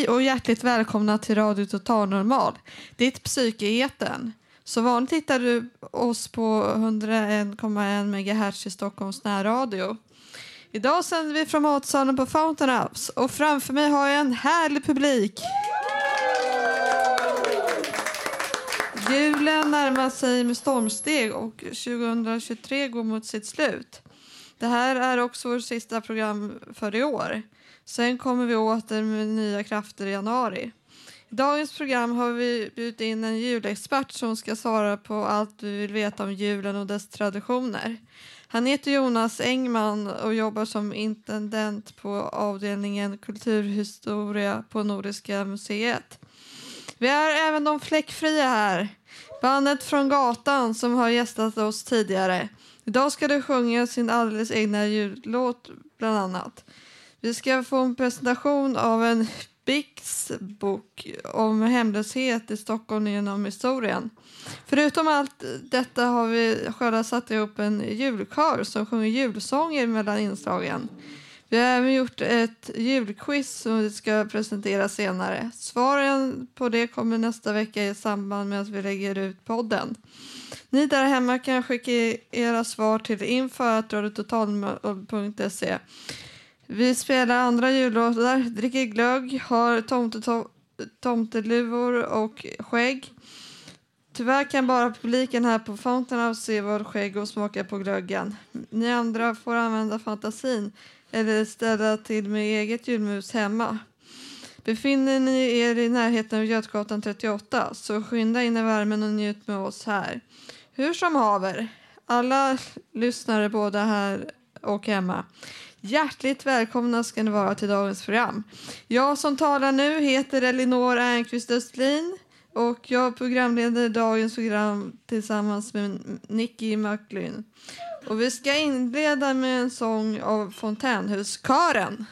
Hej och hjärtligt välkomna till Radio Total Normal, ditt psyke i etern. Så vanligt hittar du oss på 101,1 MHz i Stockholms närradio. Idag sänder vi från matsalen på Fountain House och framför mig har jag en härlig publik. Julen närmar sig med stormsteg och 2023 går mot sitt slut. Det här är också vårt sista program för i år. Sen kommer vi åter med nya krafter i januari. I dagens program har vi bjudit in en julexpert som ska svara på allt vi vill veta om julen och dess traditioner. Han heter Jonas Engman och jobbar som intendent på avdelningen kulturhistoria på Nordiska museet. Vi är även de fläckfria här. Bandet från gatan som har gästat oss tidigare. Idag ska de sjunga sin alldeles egna jullåt bland annat. Vi ska få en presentation av en Bix bok om hemlöshet i Stockholm genom historien. Förutom allt detta har vi själva satt ihop en julkör som sjunger julsånger mellan inslagen. Vi har även gjort ett julquiz som vi ska presentera senare. Svaren på det kommer nästa vecka i samband med att vi lägger ut podden. Ni där hemma kan skicka era svar till info.radiototalmål.se. Vi spelar andra jullåtar, dricker glögg, har tomte, tomteluvor och skägg. Tyvärr kan bara publiken här på Fountain House se vårt skägg och smaka på glöggen. Ni andra får använda fantasin eller ställa till med eget julmus hemma. Befinner ni er i närheten av Götgatan 38 så skynda in i värmen och njut med oss här. Hur som haver, alla lyssnare både här och hemma. Hjärtligt välkomna ska ni vara till dagens program. Jag som talar nu heter Elinor Ernqvist Östlin och jag programleder dagens program tillsammans med Nicky McLean. Och vi ska inleda med en sång av Fontänhuskören.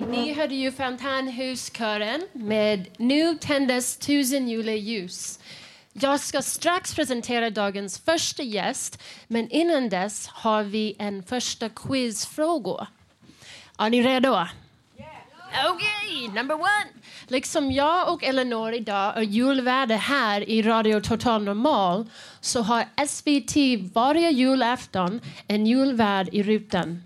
Ni hörde ju Fontänhuskören med Nu tändes tusen juleljus. Jag ska strax presentera dagens första gäst, men innan dess har vi en första quizfråga. Är ni redo? Okej, number one. Liksom jag och Eleanor idag är julvärdar här i Radio Total Normal så har SVT varje julafton en julvärd i rutan.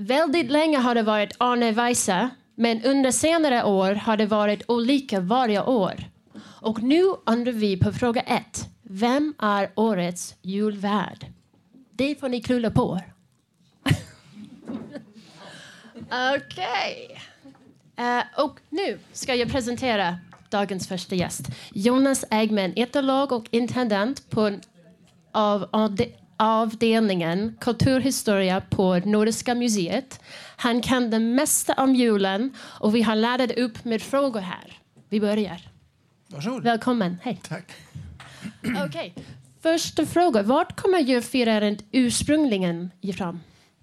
Väldigt länge har det varit Arne Weise men under senare år har det varit olika varje år. Och nu undrar vi på fråga ett. Vem är årets julvärd? Det får ni klulla på. Okej. Eh, och nu ska jag presentera dagens första gäst. Jonas Ägmen, etolog och intendent på av avdelningen kulturhistoria på Nordiska museet. Han kan det mesta om julen och vi har laddat upp med frågor här. Vi börjar. Varsågod. Välkommen. Hej. Tack. Okej. Första fråga. Vart kommer julfirandet ursprungligen ifrån?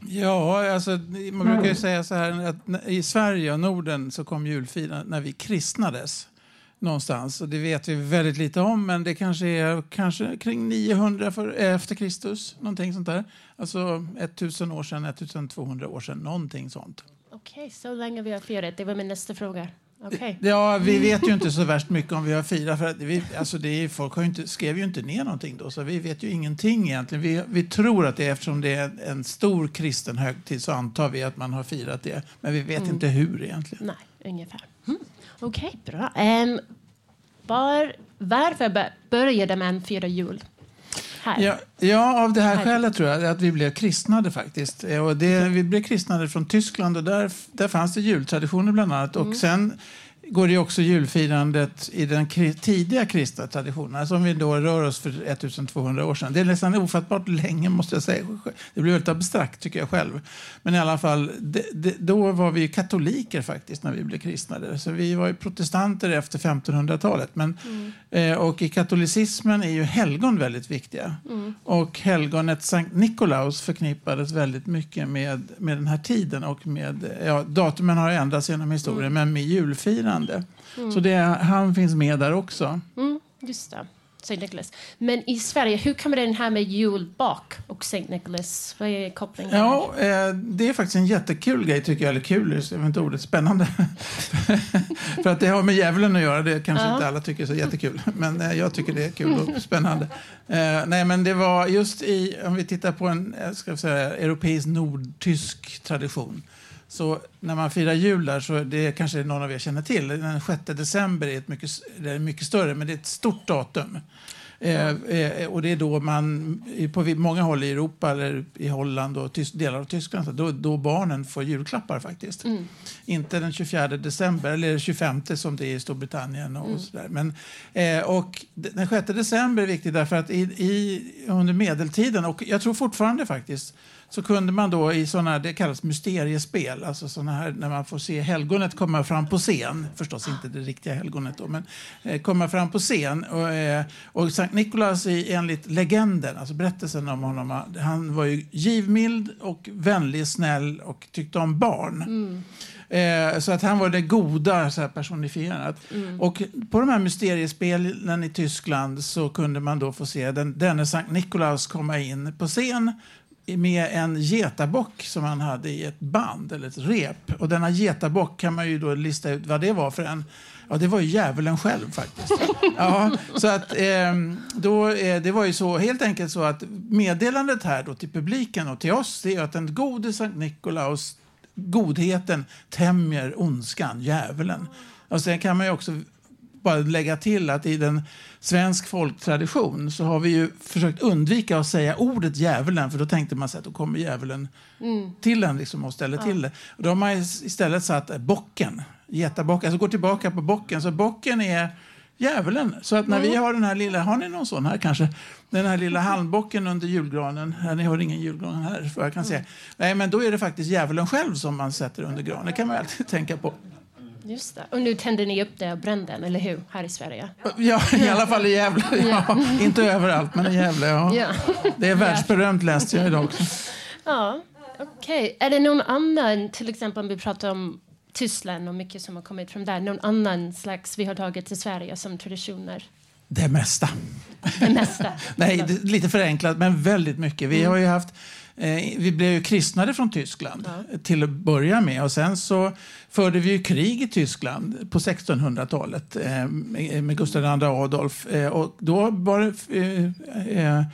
Ja, alltså, man brukar ju säga så här att i Sverige och Norden så kom julfirandet när vi kristnades någonstans. Och det vet vi väldigt lite om, men det kanske är kanske kring 900 för, efter Kristus. Någonting sånt där. Alltså 1000 år sedan, 1200 år sedan, någonting sånt. Okej, så länge vi har firat. Det var min nästa fråga. Okej. Ja, vi vet ju inte så värst mycket om vi har firat. För att vi, alltså det är, folk har ju inte, skrev ju inte ner någonting då, så vi vet ju ingenting egentligen. Vi, vi tror att det är eftersom det är en, stor kristen högtid så antar vi att man har firat det. Men vi vet inte hur egentligen. Nej, ungefär. Mm. Okej, bra. Um, var, varför bör- började man fira jul? Här. Ja, ja, av det här Här. skälet tror jag att vi blev kristnade faktiskt. Eh, Och det, vi blev kristnade från Tyskland och där, där fanns det jultraditioner bland annat. Och sen går det också julfirandet i den tidiga kristna traditionen, alltså om vi då rör oss för 1200 år sedan. Det är nästan ofattbart länge måste jag säga. Det blir väldigt abstrakt tycker jag själv. Men i alla fall, det, det, då var vi katoliker faktiskt när vi blev kristnade. Så vi var ju protestanter efter 1500-talet. Men, eh, och i katolicismen är ju helgon väldigt viktiga. Och helgonet Sankt Nikolaus förknippades väldigt mycket med, med den här tiden och med, ja, datumen har ändrats genom historien, men med julfirande. Så det, han finns med där också. Mm, just det. Saint Nicholas. Men i Sverige, hur kommer den här med julbak och Saint Nicholas? Vad är kopplingen? Ja, eh, det är faktiskt en jättekul grej tycker jag. Eller kul, jag vet inte ordet, spännande. För att det har med djävulen att göra. Det kanske Ja. inte alla tycker är så jättekul. Men eh, jag tycker det är kul och spännande. Eh, nej, men det var just i, om vi tittar på en ska jag säga, europeisk nordtysk tradition. Så när man firar jul där, så det kanske någon av er känner till, den 6 december är, ett mycket, det är mycket större, men det är ett stort datum. Eh, eh, och det är då man, på många håll i Europa eller i Holland och tys, delar av Tyskland, så då, då barnen får julklappar faktiskt. Inte den 24 december eller 25 som det är i Storbritannien och sådär. Men, eh, och den 6 december är viktig därför att i, i, under medeltiden, och jag tror fortfarande faktiskt, så kunde man då i sådana, det kallas mysteriespel, alltså såna här när man får se helgonet komma fram på scen, förstås inte det riktiga helgonet då, men eh, komma fram på scen. Och, eh, och Sankt Nikolaus i, enligt legenden, alltså berättelsen om honom, han var ju givmild och vänlig, snäll och tyckte om barn. Eh, så att han var det goda så här personifierat. Och på de här mysteriespelen i Tyskland så kunde man då få se den, denne Sankt Nikolaus komma in på scen med en getabock som han hade i ett band eller ett rep. Och denna getabock kan man ju då lista ut vad det var för en. Ja, det var ju djävulen själv faktiskt. Ja, så att ehm, då, eh, det var ju så, helt enkelt så att meddelandet här då till publiken och till oss det är att den gode Sankt Nikolaus godheten tämjer ondskan, djävulen. Och sen kan man ju också bara lägga till att i den svensk folktradition så har vi ju försökt undvika att säga ordet djävulen för då tänkte man sig att då kommer djävulen till en liksom och ställer till det. Och då har man istället satt bocken, getabocken, alltså går tillbaka på bocken. Så bocken är djävulen. Så att när vi har den här lilla, har ni någon sån här kanske? Den här lilla halmbocken under julgranen. Ja, ni har ingen julgran här vad jag kan säga. Nej, men då är det faktiskt djävulen själv som man sätter under granen. Det kan man alltid tänka på. Just det. Och nu tände ni upp det och brände den, eller hur? Här i Sverige. Ja, i alla fall i Gävle. Ja, inte överallt, men i Gävle. Ja. Ja. Det är världsberömt läste jag idag också. Ja, okej. Är det någon annan, till exempel om vi pratar om Tyskland och mycket som har kommit från där, någon annan slags vi har tagit till Sverige som traditioner? Det mesta. Det mesta. Nej, lite förenklat, men väldigt mycket. Vi har ju haft vi blev ju kristnade från Tyskland ja. till att börja med. Och sen så förde vi krig i Tyskland på 1600-talet eh, med Gustav II Adolf. Eh, och då var det, eh, eh,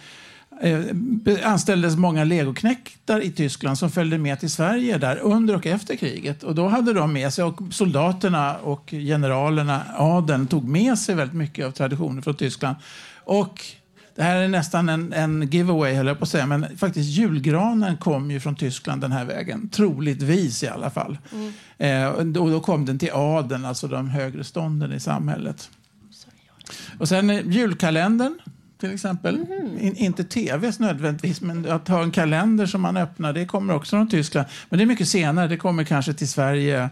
anställdes många legoknektar i Tyskland som följde med till Sverige där under och efter kriget. Och då hade de med sig, och soldaterna och generalerna, adeln, tog med sig väldigt mycket av traditioner från Tyskland. Och det här är nästan en, en giveaway, höll jag på att säga. Men faktiskt julgranen kom ju från Tyskland den här vägen. Troligtvis i alla fall. Mm. Eh, och då kom den till adeln, alltså de högre stånden i samhället. Och sen julkalendern till exempel. Mm. In, inte tv nödvändigtvis, men att ha en kalender som man öppnar, det kommer också från Tyskland. Men det är mycket senare, det kommer kanske till Sverige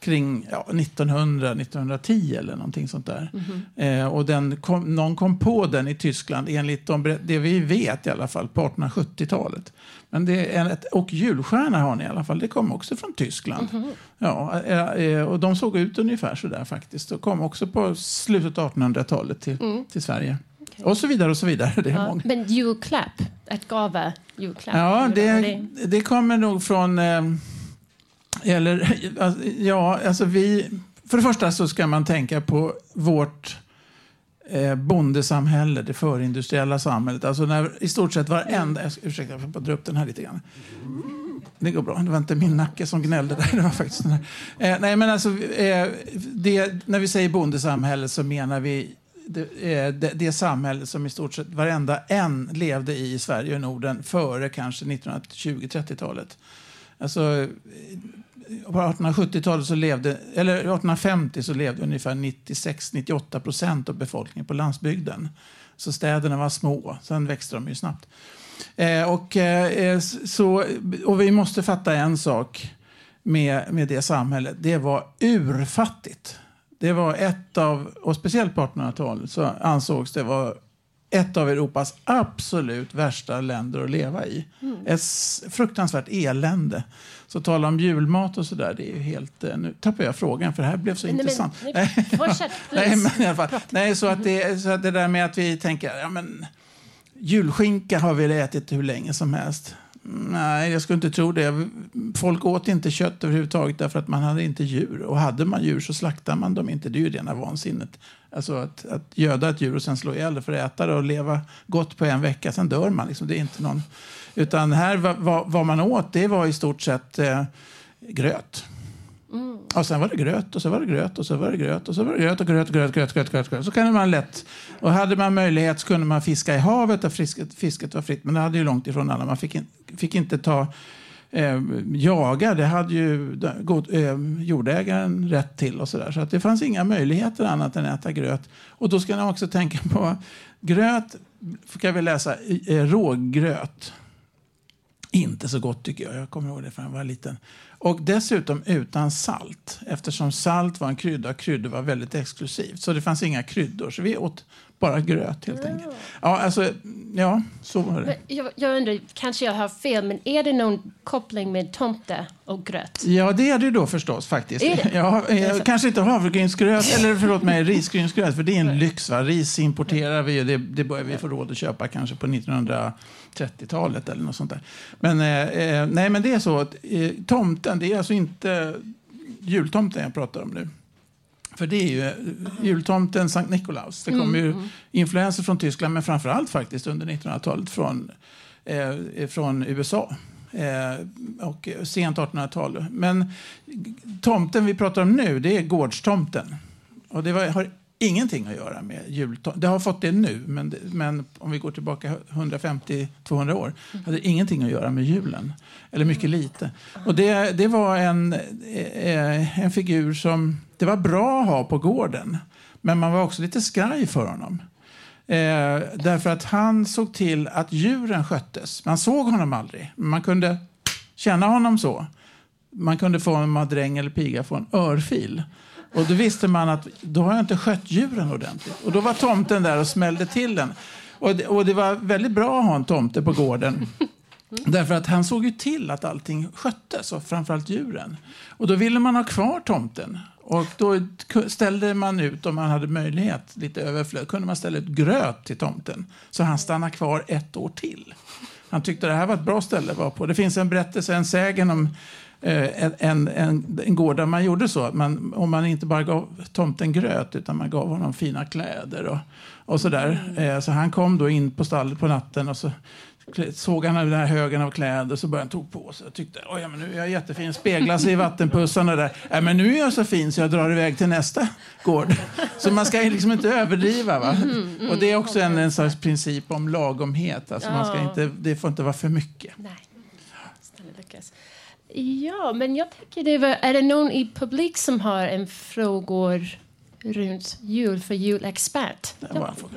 kring ja, 1900, 1910 eller någonting sånt där. Mm. Eh, och den kom, någon kom på den i Tyskland enligt de, det vi vet i alla fall på 1870-talet. Men det är ett, och julstjärna har ni i alla fall, det kom också från Tyskland. Mm. Ja, eh, eh, och de såg ut ungefär så där faktiskt. Och kom också på slutet av 1800-talet till, mm. till Sverige. Okay. Och så vidare och så vidare. Det är ja, många. Men julklapp, ett gava julklapp? Ja, det, det kommer nog från eh, eller, alltså, ja, alltså vi... För det första så ska man tänka på vårt eh, bondesamhälle, det förindustriella samhället. Alltså när i stort sett varenda... Jag, Ursäkta, jag får bara dra upp den här lite grann. Det går bra. Det var inte min nacke som gnällde där. Det var faktiskt den här. Eh, nej, men alltså, eh, det, när vi säger bondesamhälle så menar vi det, eh, det, det, samhälle som i stort sett varenda en levde i i Sverige och Norden före kanske 1920-30-talet. Alltså, på 1870-talet så levde, eller 1850 så levde ungefär 96-98 procent av befolkningen på landsbygden. Så städerna var små, sen växte de ju snabbt. Eh, och, eh, så, och vi måste fatta en sak med, med det samhället. Det var urfattigt. Det var ett av, och speciellt på 1800-talet så ansågs det vara ett av Europas absolut värsta länder att leva i. Mm. Ett fruktansvärt elände. Så tala om julmat och sådär, det är ju helt... Eh, nu tappar jag frågan för det här blev så intressant. Men, fortsätt, nej, men i alla fall. Nej, så att, det, så att det där med att vi tänker, ja men julskinka har vi ätit hur länge som helst. Nej, jag skulle inte tro det. Folk åt inte kött överhuvudtaget därför att man hade inte djur. Och hade man djur så slaktade man dem inte. Det är ju rena vansinnet. Alltså att, att göda ett djur och sen slå ihjäl det för att äta det och leva gott på en vecka. Sen dör man. Liksom. Det är inte någon... Utan här, vad, vad man åt, det var i stort sett eh, gröt. Mm. Och sen var det gröt och så var det gröt och så var det gröt och så var det gröt och gröt och gröt, gröt, gröt, gröt, gröt. Så kan man lätt. Och hade man möjlighet så kunde man fiska i havet där fisket, fisket var fritt. Men det hade ju långt ifrån alla. Man fick, in, fick inte ta eh, jaga. Det hade ju god, eh, jordägaren rätt till och så där. Så att det fanns inga möjligheter annat än att äta gröt. Och då ska man också tänka på gröt. Ska vi läsa eh, rågröt. Inte så gott tycker jag. Jag kommer ihåg det för jag var liten. Och dessutom utan salt, eftersom salt var en krydda och kryddor var väldigt exklusivt. Så det fanns inga kryddor, så vi åt bara gröt helt enkelt. Ja, alltså, ja, så var det. Men jag, jag undrar, kanske jag har fel, men är det någon koppling med tomte och gröt? Ja, det är det då förstås faktiskt. Är det? Ja, jag, kanske inte havregrynsgröt, eller förlåt mig, risgrynsgröt, för det är en lyx. Va? Ris importerar vi och det, det börjar vi få råd att köpa kanske på 1930-talet eller något sånt där. Men, eh, eh, nej, men det är så att eh, tomten, det är alltså inte jultomten jag pratar om nu. För det är ju jultomten Sankt Nikolaus. Det kommer ju mm. influenser från Tyskland, men framför allt faktiskt under 1900-talet från, eh, från USA. Eh, och sent 1800-tal. Men tomten vi pratar om nu, det är gårdstomten. Och det var, har ingenting att göra med jultomten. Det har fått det nu, men, men om vi går tillbaka 150-200 år hade det ingenting att göra med julen. Eller mycket lite. Och det, det var en, eh, en figur som det var bra att ha på gården. Men man var också lite skraj för honom. Eh, därför att han såg till att djuren sköttes. Man såg honom aldrig, men man kunde känna honom så. Man kunde få en madräng eller piga få en örfil. Och då visste man att då har jag inte skött djuren ordentligt. Och då var tomten där och smällde till den. Och det, och det var väldigt bra att ha en tomte på gården. Därför att han såg ju till att allting sköttes, och framförallt djuren. Och då ville man ha kvar tomten. Och då ställde man ut, om man hade möjlighet, lite överflöd, kunde man ställa ut gröt till tomten. Så han stannar kvar ett år till. han tyckte det här var ett bra ställe att vara på. Det finns en berättelse, en sägen om eh, en, en, en, en gård där man gjorde så. Att man, om man inte bara gav tomten gröt utan man gav honom fina kläder och, och sådär. Eh, så han kom då in på stallet på natten och så såg han den här högen av kläder så började han tog på sig och tyckte Oj, ja, men nu är jag jättefin, speglar sig i vattenpussarna där. Ja, men nu är jag så fin så jag drar iväg till nästa gård. Så man ska liksom inte överdriva. Va? och det är också en, en slags princip om lagomhet. Alltså man ska Ja. inte, det får inte vara för mycket. Nej. Ja, men jag tänker det var, är det någon i publik som har en frågor runt jul för julexpert? Det var en fråga.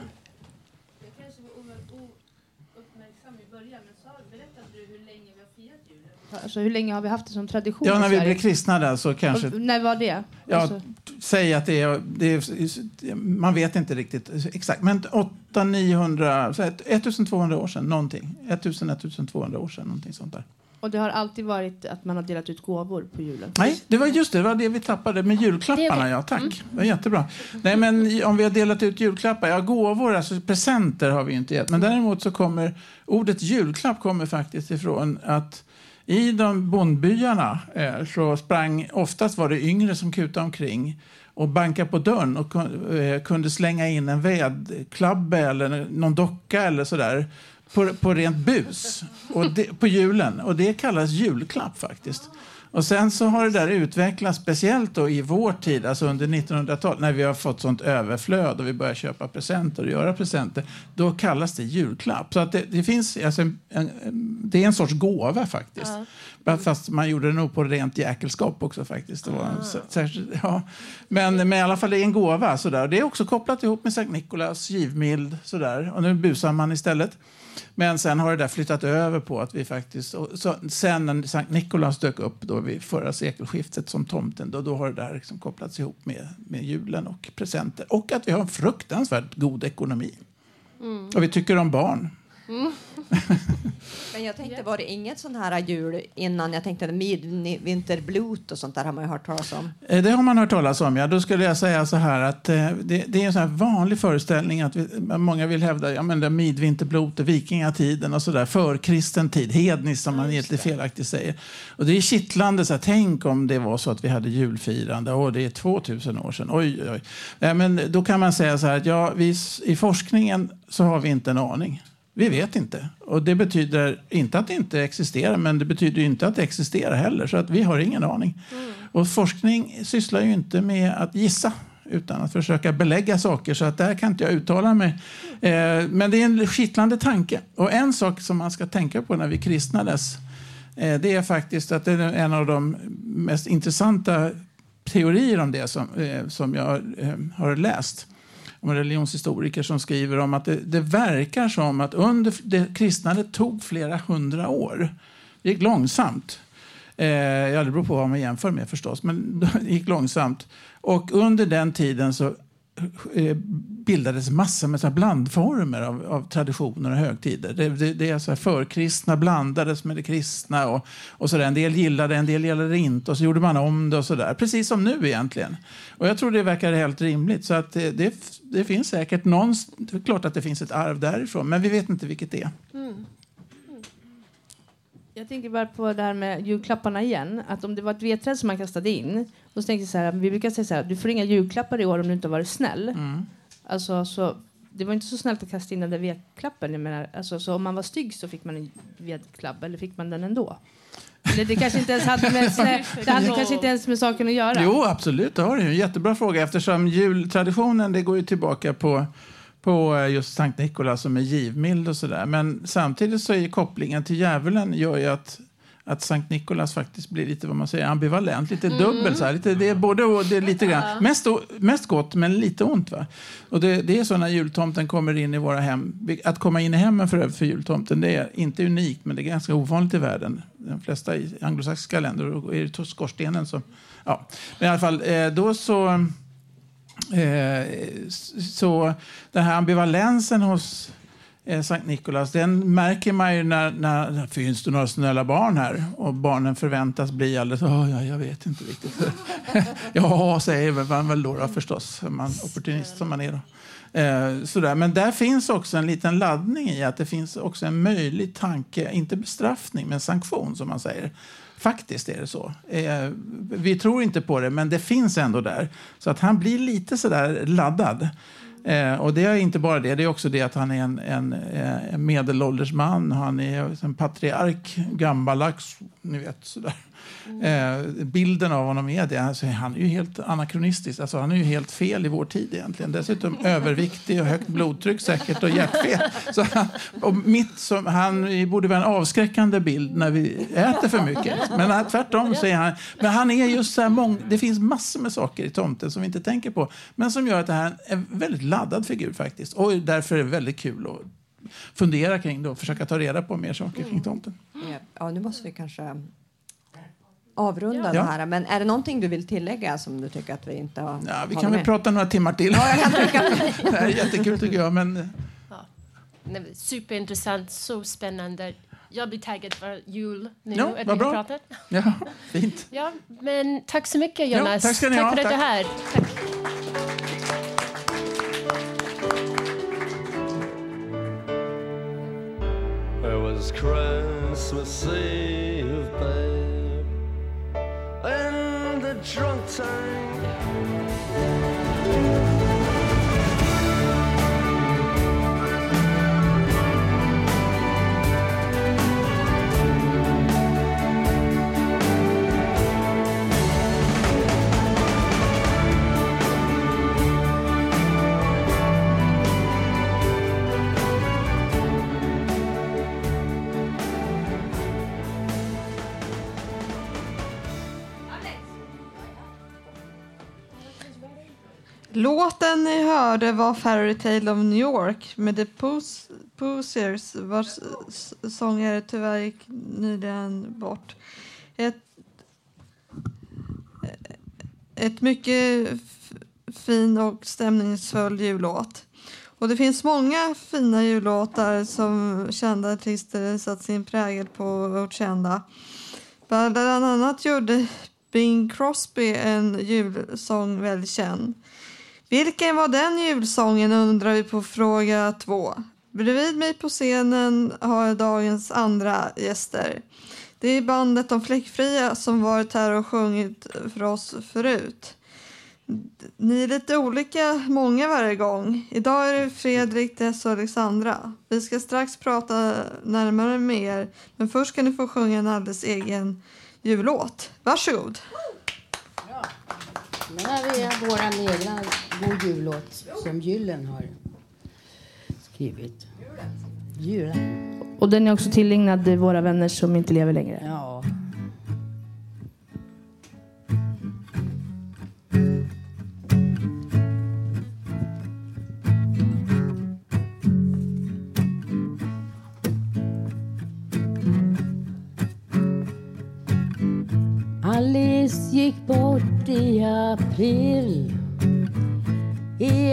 Alltså, hur länge har vi haft det som tradition Ja, när vi blev kristna där så kanske... Och När var det? Ja, Alltså, säg att det är, det är... Man vet inte riktigt exakt. Men 8 900, så här, 1200 år sedan, någonting. 1000, 1200 år sedan, någonting sånt där. och det har alltid varit att man har delat ut gåvor på julen? Nej, det var just det, det var det vi tappade med julklapparna. Ja, tack. Det var jättebra. Nej, men om vi har delat ut julklappar, ja, gåvor, alltså presenter har vi inte gett. Men däremot så kommer ordet julklapp kommer faktiskt ifrån att i de bondbyarna eh, så sprang, oftast var det yngre som kutade omkring och bankade på dörren och eh, kunde slänga in en vedklabbe eller någon docka eller sådär på, på rent bus och det, på julen. Och det kallas julklapp faktiskt. Och sen så har det där utvecklats speciellt då i vår tid, alltså under 1900-talet, när vi har fått sånt överflöd och vi börjar köpa presenter och göra presenter. Då kallas det julklapp. Så att det, det finns alltså en, en, det är en sorts gåva faktiskt. Fast man gjorde det nog på rent jäkelskap också faktiskt. Det var en så- särskilt, ja. men, men i alla fall det är en gåva. Sådär. Det är också kopplat ihop med Sankt Nikolaus, givmild. Sådär. Och nu busar man istället. Men sen har det där flyttat över på att vi faktiskt... Så, sen när Sankt Nikolaus dök upp då vid förra sekelskiftet som tomten, då, då har det där liksom kopplats ihop med, med julen och presenter. Och att vi har en fruktansvärt god ekonomi. Och vi tycker om barn. Men jag tänkte, var det inget sån här jul innan? Jag tänkte midvinterblot och sånt där har man ju hört talas om. Eh, Det har man hört talas om. Ja. Då skulle jag säga så här att eh, det, det är en sån här vanlig föreställning att vi, många vill hävda ja, men det är midvinterblot, vikingatiden och sådär, förkristen tid, hedniskt som man egentligen felaktigt säger. Och det är kittlande, så här, tänk om det var så att vi hade julfirande, och det är 2000 år sedan, oj, oj, oj. Men då kan man säga så här att ja, vi, i forskningen så har vi inte en aning. Vi vet inte. Och det betyder inte att det inte existerar, men det betyder inte att det existerar heller. Så att vi har ingen aning. Och forskning sysslar ju inte med att gissa utan att försöka belägga saker. Så att där kan inte jag uttala mig. Eh, men det är en kittlande tanke. Och en sak som man ska tänka på när vi kristnades eh, det är faktiskt att det är en av de mest intressanta teorier om det som, eh, som jag eh, har läst om religionshistoriker som skriver om att det, det verkar som att under det kristnandet tog flera hundra år. Det gick långsamt. Eh, ja, det beror på vad man jämför med förstås, men det gick långsamt. Och under den tiden så Eh, bildades massor med så här blandformer av, av traditioner och högtider. Det, det, det är så här förkristna blandades med det kristna. Och, och så där. En del gillade en del gillade det inte. Och så gjorde man om det och så där. Precis som nu egentligen. Och jag tror det verkar helt rimligt. Så att det, det, det finns säkert någon... Det är klart att det finns ett arv därifrån. Men vi vet inte vilket det är. Mm. Jag tänker bara på det här med julklapparna igen. Att om det var ett vedträd som man kastade in. Då tänkte jag så här, vi brukar säga så här, du får inga julklappar i år om du inte har varit snäll. Mm. Alltså, så, det var inte så snällt att kasta in den där vedklappen. Jag menar, alltså, så om man var stygg så fick man en vedklapp, eller fick man den ändå? Eller det kanske inte ens hade med, det hade kanske inte ens med saken att göra. Jo, absolut. Det har du. Jättebra fråga. Eftersom jultraditionen det går ju tillbaka på, på eh, just Sankt Nikolaus som är givmild och sådär. Men samtidigt så är kopplingen till djävulen gör ju att att Sankt Nikolaus faktiskt blir lite vad man säger, ambivalent, lite dubbel. Så här. Lite, det är både och, det är lite grann. Mest, mest gott, men lite ont. Va? Och det, det är så när jultomten kommer in i våra hem. Att komma in i hemmen för för jultomten, det är inte unikt, men det är ganska ovanligt i världen. De flesta i anglosaxiska länder då är det skorstenen som... Ja. Men i alla fall, eh, då så... Eh, så den här ambivalensen hos eh, Sankt Nikolaus, den märker man ju när, när finns det några snälla barn här och barnen förväntas bli alldeles, oh, ja, jag vet inte riktigt. ja, säger man väl då, då förstås, man, opportunist som man är. Då. Eh, sådär. Men där finns också en liten laddning i att det finns också en möjlig tanke, inte bestraffning, men sanktion som man säger. Faktiskt är det så. Eh, vi tror inte på det, men det finns ändå där. Så att han blir lite sådär laddad. Eh, och det är inte bara det, det är också det att han är en, en, eh, en medelålders man. Han är en patriark, gammaldags, ni vet sådär. Eh, bilden av honom är det. Alltså, han är ju helt anakronistisk. Alltså, han är ju helt fel i vår tid egentligen. Dessutom överviktig och högt blodtryck säkert och hjärtfel. Så han, och mitt som, han borde vara en avskräckande bild när vi äter för mycket. Men han, tvärtom så är han... Men han är just så här mång, Det finns massor med saker i tomten som vi inte tänker på. Men som gör att det här är en väldigt laddad figur faktiskt. Och därför är det väldigt kul att fundera kring det och försöka ta reda på mer saker kring tomten. Ja, nu måste vi kanske avrunda Ja. det här. Men är det någonting du vill tillägga som du tycker att vi inte har Ja, vi kan väl prata några timmar till. Ja, jag kan tänka det här är jättekul tycker jag. Men men Superintressant, så spännande. Jag blir taggad för jul nu. Ja, vad bra. pratat. ja, fint. Ja, men tack så mycket Ja, Jonas. tack ska ni ha. för att du är Tack. här. Tack. It was Christmas Eve, drunk tank. Låten ni hörde var Fairy Tale of New York med The Pos- vars sångare tyvärr gick nyligen bort. Ett, ett mycket fin och stämningsfull jullåt. Och det finns många fina jullåtar som kända artister satt sin prägel på och kända. Bland annat gjorde Bing Crosby en julsång väldigt känd. Vilken var den julsången undrar vi på fråga två. Bredvid mig på scenen har jag dagens andra gäster. Det är bandet De Fläckfria som varit här och sjungit för oss förut. Ni är lite olika många varje gång. Idag är det Fredrik, Tess och Alexandra. Vi ska strax prata närmare med er, men först ska ni få sjunga en alldeles egen jullåt. Varsågod! Men här är våra egna God jullåt som Gyllen har skrivit. Julen. Och den är också tillägnad våra vänner som inte lever längre. Ja. Alice gick bort i april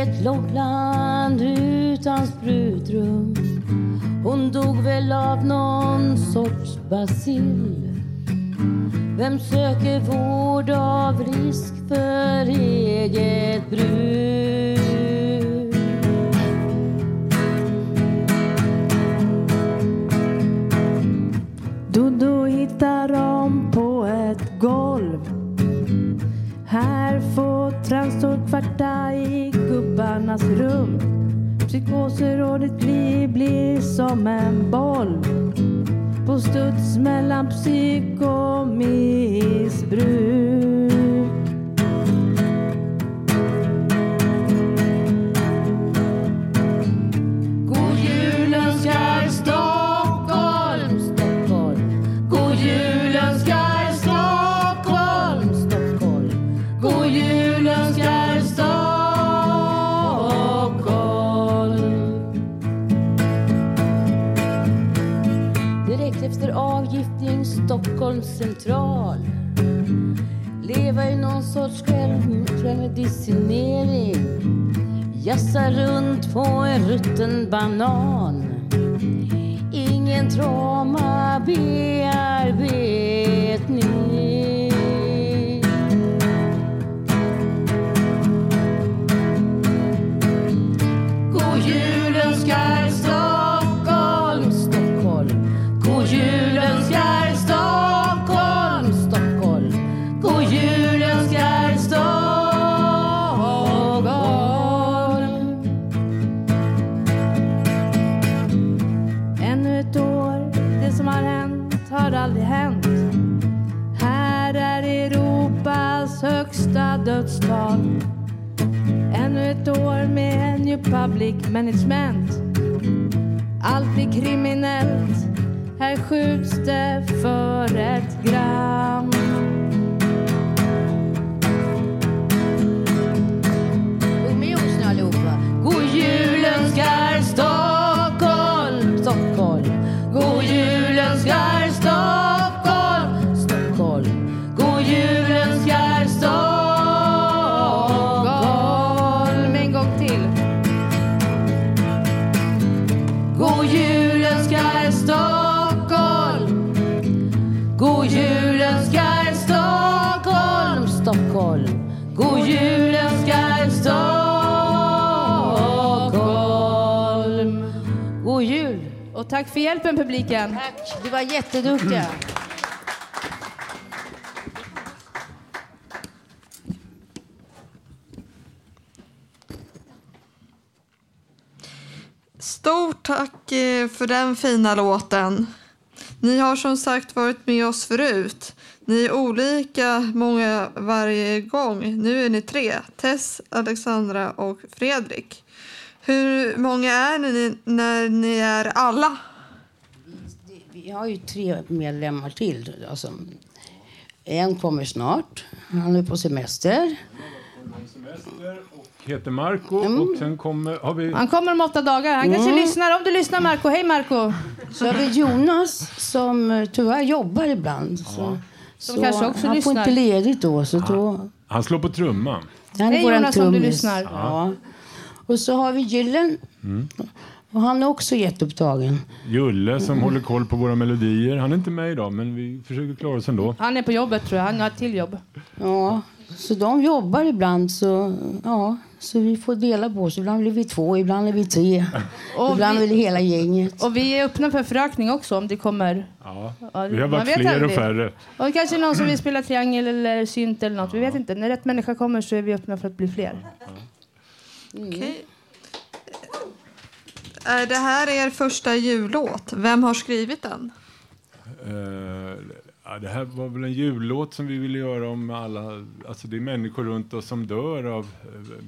ett långt utan sprutrum. Hon dog väl av någon sorts bacill. Vem söker vård av risk för eget bruk? Dodo hittar dem på ett golv. Här får transor kvarta i gubbarnas rum. Psykoser och ditt liv blir som en boll. På studs mellan psyk och missbruk. Stockholms central. Leva i någon sorts själv- självmedicinering. Jassa runt på en rutten banan. Ingen trauma-bearbetning Public Management. Allt blir kriminellt. Här skjuts det för ett grann Och tack för hjälpen publiken. Tack, du var jätteduktiga. Stort tack eh, för den fina låten. Ni har som sagt varit med oss förut. Ni är olika många varje gång. Nu är ni tre. Tess, Alexandra och Fredrik. Hur många är ni när ni är alla? Vi har ju tre medlemmar till. Alltså, en kommer snart. Han är på semester. Heter Marco Mm. och sen kommer, har vi Han kommer om åtta dagar. Han kanske lyssnar. Om du lyssnar Marco. Hej Marco. Så har vi Jonas som eh, tyvärr jobbar ibland. Så, så kanske också han lyssnar. får inte ledigt då. Så då Han slår på trumman. han Hej, Jonas, om du lyssnar. Ja. Och så har vi Gyllen. Och han är också jätteupptagen. Julle som håller koll på våra melodier. Han är inte med idag men vi försöker klara oss ändå. Han är på jobbet tror jag. Han har ett till jobb. Ja, så de jobbar ibland så, ja, så vi får dela på oss. Ibland blir vi två, ibland är vi tre. Och ibland vi- är det hela gänget. Och vi är öppna för förökning också om det kommer. Ja. Ja, Vi har varit vet fler och färre. Och kanske någon som vill spela triangel eller synt eller något. Vi vet inte. När rätt människa kommer så är vi öppna för att bli fler. Okej. Är det här er första jullåt? Vem har skrivit den? Ja, det här var väl en jullåt som vi ville göra om alla... Alltså det är människor runt oss som dör av eh,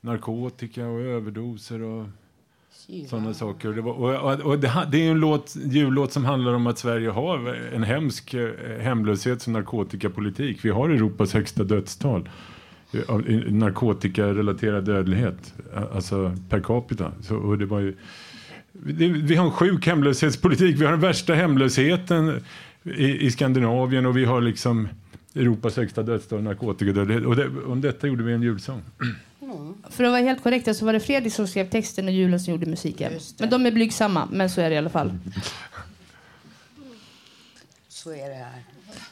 narkotika och överdoser och sådana saker. Det, var, och, och, och det, det är en låt, jullåt som handlar om att Sverige har en hemsk eh, hemlöshets och narkotikapolitik. Vi har Europas högsta dödstal narkotikarelaterad dödlighet, alltså per capita. Så, och det var ju, det, vi har en sjuk hemlöshetspolitik. Vi har den värsta hemlösheten i, i Skandinavien och vi har liksom Europas högsta dödstal narkotikadödlighet. Och det, om detta gjorde vi en julsång. För att vara helt korrekt så var det Fredrik som skrev texten och Julen som gjorde musiken. Men de är blygsamma, men så är det i alla fall. Så är det här.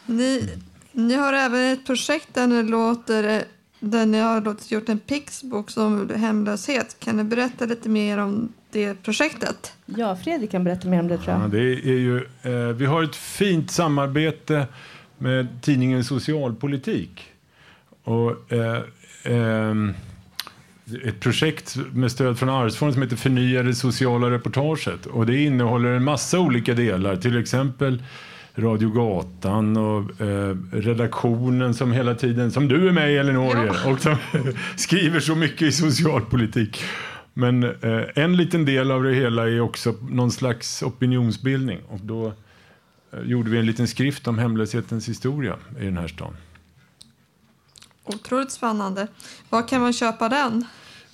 Ni, ni har även ett projekt där ni, låter, där ni har låtit gjort en pixbok om hemlöshet. Kan ni berätta lite mer om det projektet? Ja, Fredrik kan berätta mer om det tror jag. Ja, det är ju, eh, vi har ett fint samarbete med tidningen Socialpolitik. Och, eh, ehm, ett projekt med stöd från Arvsfonden som heter Förnya det sociala reportaget. Och det innehåller en massa olika delar, till exempel Radio Gatan och eh, redaktionen som hela tiden, som du är med i Elinor, och som skriver så mycket i socialpolitik. Men eh, en liten del av det hela är också någon slags opinionsbildning. Och då eh, gjorde vi en liten skrift om hemlöshetens historia i den här stan. Otroligt spännande. Var kan man köpa den?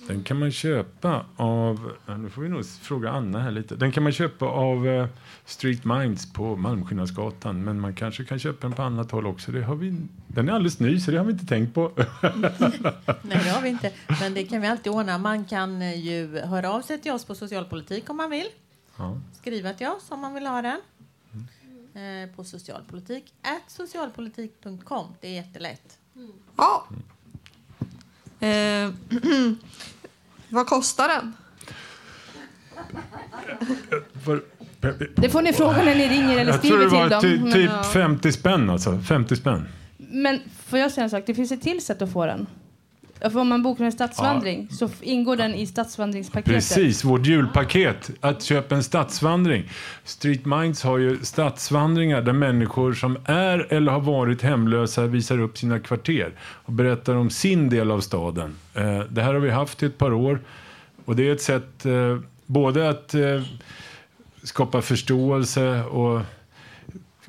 Den kan man köpa av, nu får vi nog fråga Anna här lite. Den kan man köpa av eh, Street Minds på Malmskillnadsgatan. Men man kanske kan köpa den på annat håll också. Det har vi, den är alldeles ny så det har vi inte tänkt på. Nej, det har vi inte. Men det kan vi alltid ordna. Man kan eh, ju höra av sig till oss på socialpolitik om man vill. Ja. skriva till oss om man vill ha den. Eh, på socialpolitik. At socialpolitik.com. Det är jättelätt. Ja. Eh, vad kostar den? För, Det får ni fråga när ni ringer eller jag tror det skriver var till ty, dem. typ Men, 50 spänn alltså. 50 spänn. men får jag säga en sak? Det finns ett till sätt att få den. För om man bokar en stadsvandring så f- ingår den i stadsvandringspaketet. Precis, vårt julpaket. Att köpa en stadsvandring. Street Minds har ju stadsvandringar där människor som är eller har varit hemlösa visar upp sina kvarter och berättar om sin del av staden. Eh, Det här har vi haft i ett par år och det är ett sätt eh, både att eh, skapa förståelse och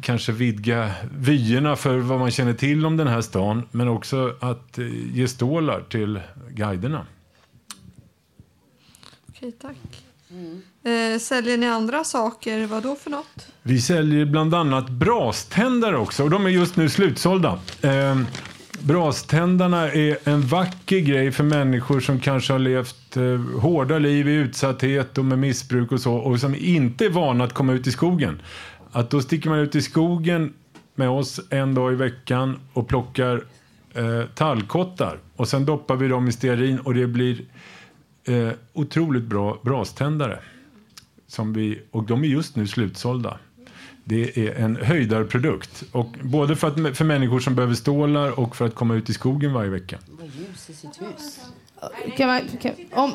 kanske vidga vyerna för vad man känner till om den här stan men också att eh, ge stålar till guiderna. Okej, tack. Eh, säljer ni andra saker? Vad då för något? Vi säljer bland annat braständare också och de är just nu slutsålda. Eh, braständarna är en vacker grej för människor som kanske har levt eh, hårda liv i utsatthet och med missbruk och så och som inte är vana att komma ut i skogen. Att då sticker man ut i skogen med oss en dag i veckan och plockar eh, tallkottar och sen doppar vi dem i stearin och det blir eh, otroligt bra braständare. Som vi, och de är just nu slutsålda. Det är en höjdarprodukt. Och både för, att, för människor som behöver stålar och för att komma ut i skogen varje vecka. Vad ljus i sitt hus. Kan man, kan, om...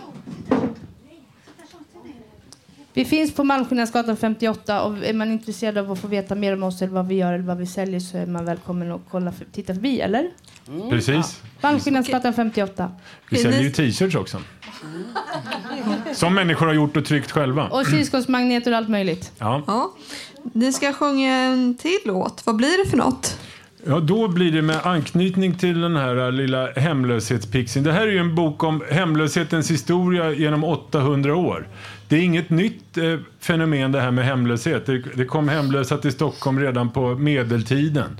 Vi finns på Malmskillnadsgatan 58 och är man intresserad av att få veta mer om oss eller vad vi gör eller vad vi säljer så är man välkommen att kolla, för, titta förbi, eller? Precis. Malmskillnadsgatan 58. Vi säljer ju t-shirts också. Som människor har gjort och tryckt själva. Och kylskåpsmagneter och allt möjligt. Ja. Ja. Ni ska sjunga en till låt. Vad blir det för något? Ja, då blir det med anknytning till den här äh, lilla hemlöshetspixen. Det här är ju en bok om hemlöshetens historia genom 800 år. Det är inget nytt eh, fenomen det här med hemlöshet. Det, det kom hemlösa till Stockholm redan på medeltiden.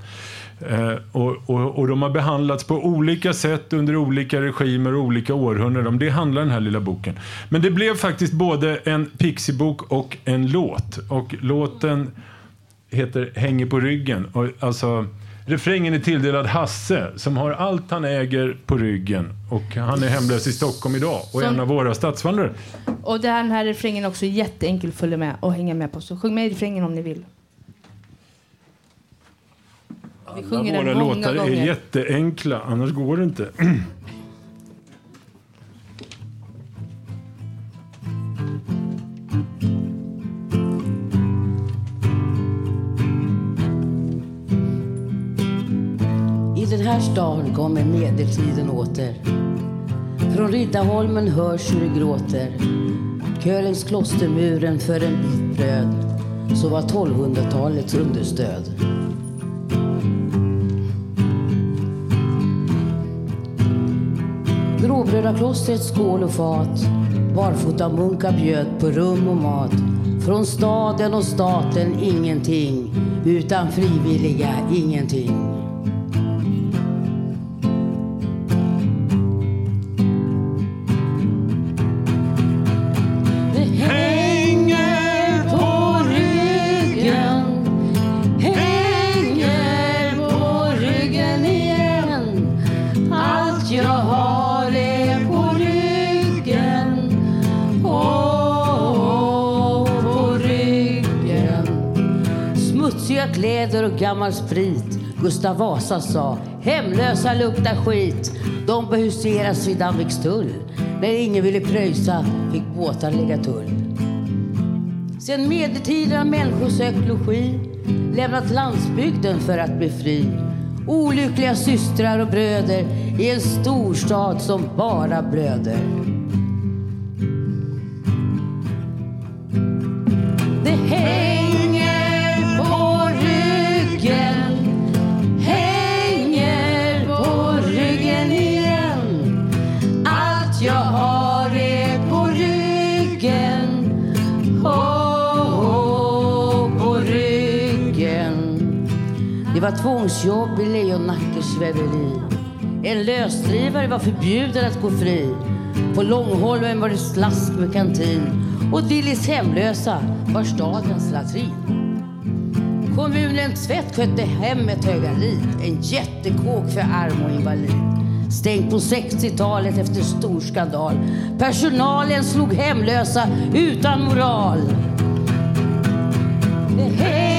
Eh, och, och, och de har behandlats på olika sätt under olika regimer och olika århundraden. Om det handlar den här lilla boken. Men det blev faktiskt både en pixibok och en låt. Och låten heter Hänger på ryggen. Och, alltså, refrängen är tilldelad Hasse som har allt han äger på ryggen. Och han är hemlös i Stockholm idag och är en av våra stadsvandrare. Och den här refrängen är också jätteenkel att följa med och hänga med på. Så sjung med i refrängen om ni vill. Vi Alla sjunger den våra många låtar är gånger. jätteenkla, annars går det inte. här stan kommer medeltiden åter. Från Riddarholmen hörs hur det gråter. Kölens klostermuren för en bit bröd. Så var 1200-talets understöd. Gråbröda klostrets skål och fat. Barfota munkar bjöd på rum och mat. Från staden och staten ingenting. Utan frivilliga ingenting. Gammal sprit Gustav Vasa sa Hemlösa luktar skit. De bör huseras vid Danvikstull. När ingen ville pröjsa fick båtar lägga tull. Sen medeltiden har människor sökt logi Lämnat landsbygden för att bli fri. Olyckliga systrar och bröder I en storstad som bara blöder. Var tvångsjobb i Lejonnackes väveri En lösdrivare var förbjuden att gå fri På Långholmen var det slask med kantin och Dillis hemlösa var stadens latrin. Kommunen Tvätt skötte hemmet Högalid, en jättekåk för arm och invalid. Stängt på 60-talet efter stor skandal. Personalen slog hemlösa utan moral. Hey.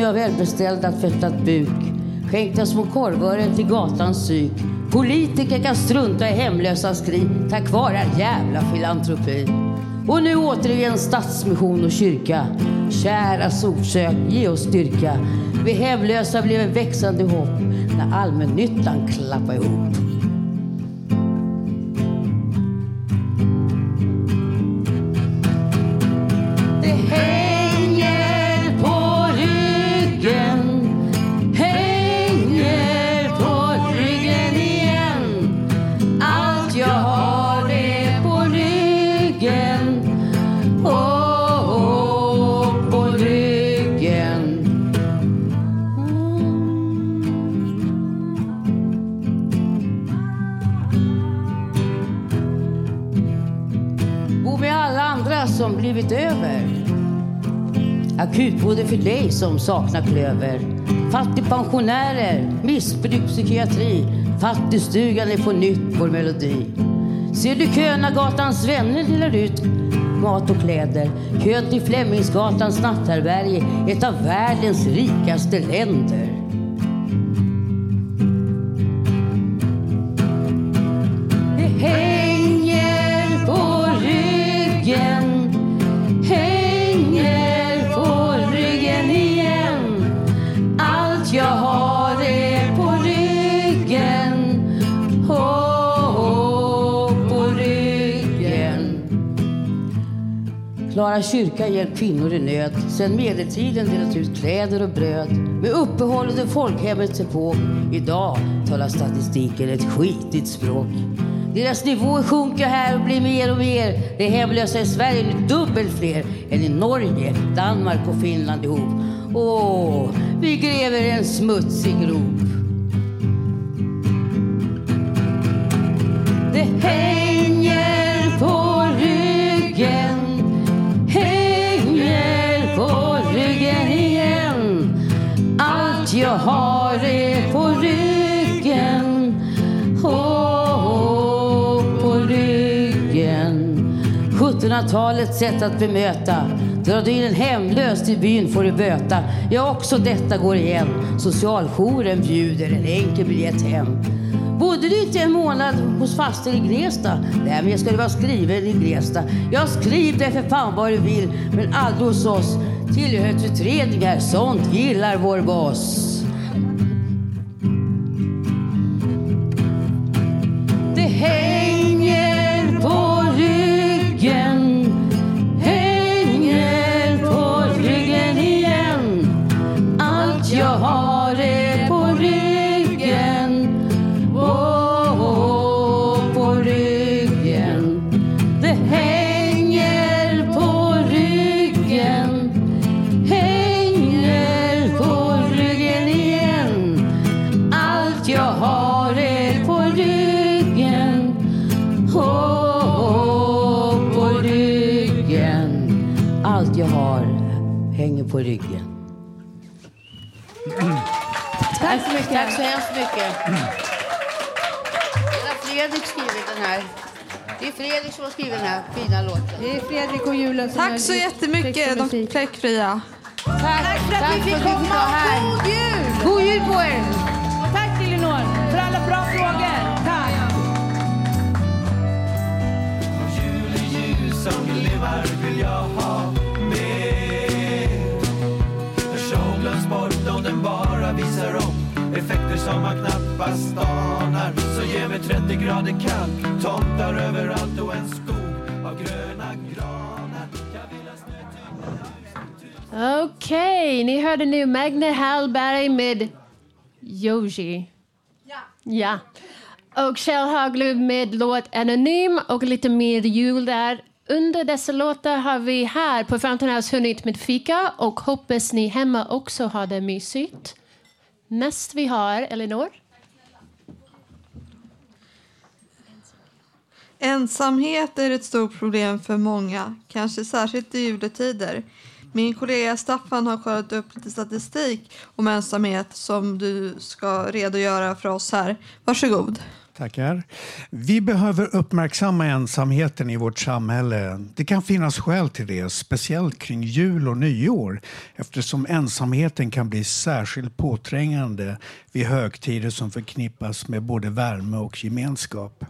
När jag välbeställd har välbeställda tvättat buk skänkte små korvören till gatans psyk Politiker kan strunta i hemlösa skri tack vare jävla filantropi. Och nu återigen Stadsmission och kyrka. Kära Solsök, ge oss styrka. Vi hemlösa blev en växande hopp när allmännyttan klappade ihop. Blivit över Akutboende för dig som saknar klöver. Fattigpensionärer, missbrukspsykiatri. Fattigstugan är på nytt vår melodi. Ser du kön när gatans vänner delar ut mat och kläder? Kön till Flemingsgatans natthärbärge, ett av världens rikaste länder. Vår kyrka hjälpt kvinnor i nöd sen medeltiden delat ut kläder och bröd med uppehåll under folkhemmets epok. Idag talar statistiken ett skitigt språk. Deras nivå sjunker här och blir mer och mer. De hemlösa i Sverige är dubbelt fler än i Norge, Danmark och Finland ihop. Åh, vi gräver en smutsig grop. 1700-talets sätt att bemöta Drar du in en hemlös till byn får du böta Ja, också detta går igen Socialjouren bjuder en enkel biljett hem Bodde du inte en månad hos faster i Gnesta? Nej, men jag skulle vara skriven i Gnesta. Jag skriv det för fan vad du vill, men aldrig hos oss. Tillhörsutredningar, sånt gillar vår boss. Mycket. Den har Fredrik skrivit den här. Det är Fredrik som har skrivit den här fina låten. Det är Fredrik och Julen som Tack så jättemycket, och de fläckfria. Tack, för att vi fick komma. här. God jul! God jul på er! Och tack till Elinor för alla bra frågor. Tack! ljus som glimrar vill jag ha effekter som man knappast anar Så ge mig 30 grader kallt, tomtar överallt och en skog av gröna granar Okej, ni hörde nu Magne Hallberg med Yoji. Ja. Ja. och Kjell Haglund med låt Anonym och lite mer jul där. Under dessa låtar har vi här på Fountain House hunnit med fika och hoppas ni hemma också har det mysigt. Näst vi har Elinor. Ensamhet är ett stort problem för många, kanske särskilt i juletider. Min kollega Staffan har kollat upp lite statistik om ensamhet som du ska redogöra för oss här. Varsågod. Tackar. Vi behöver uppmärksamma ensamheten i vårt samhälle. Det kan finnas skäl till det, speciellt kring jul och nyår eftersom ensamheten kan bli särskilt påträngande vid högtider som förknippas med både värme och gemenskap.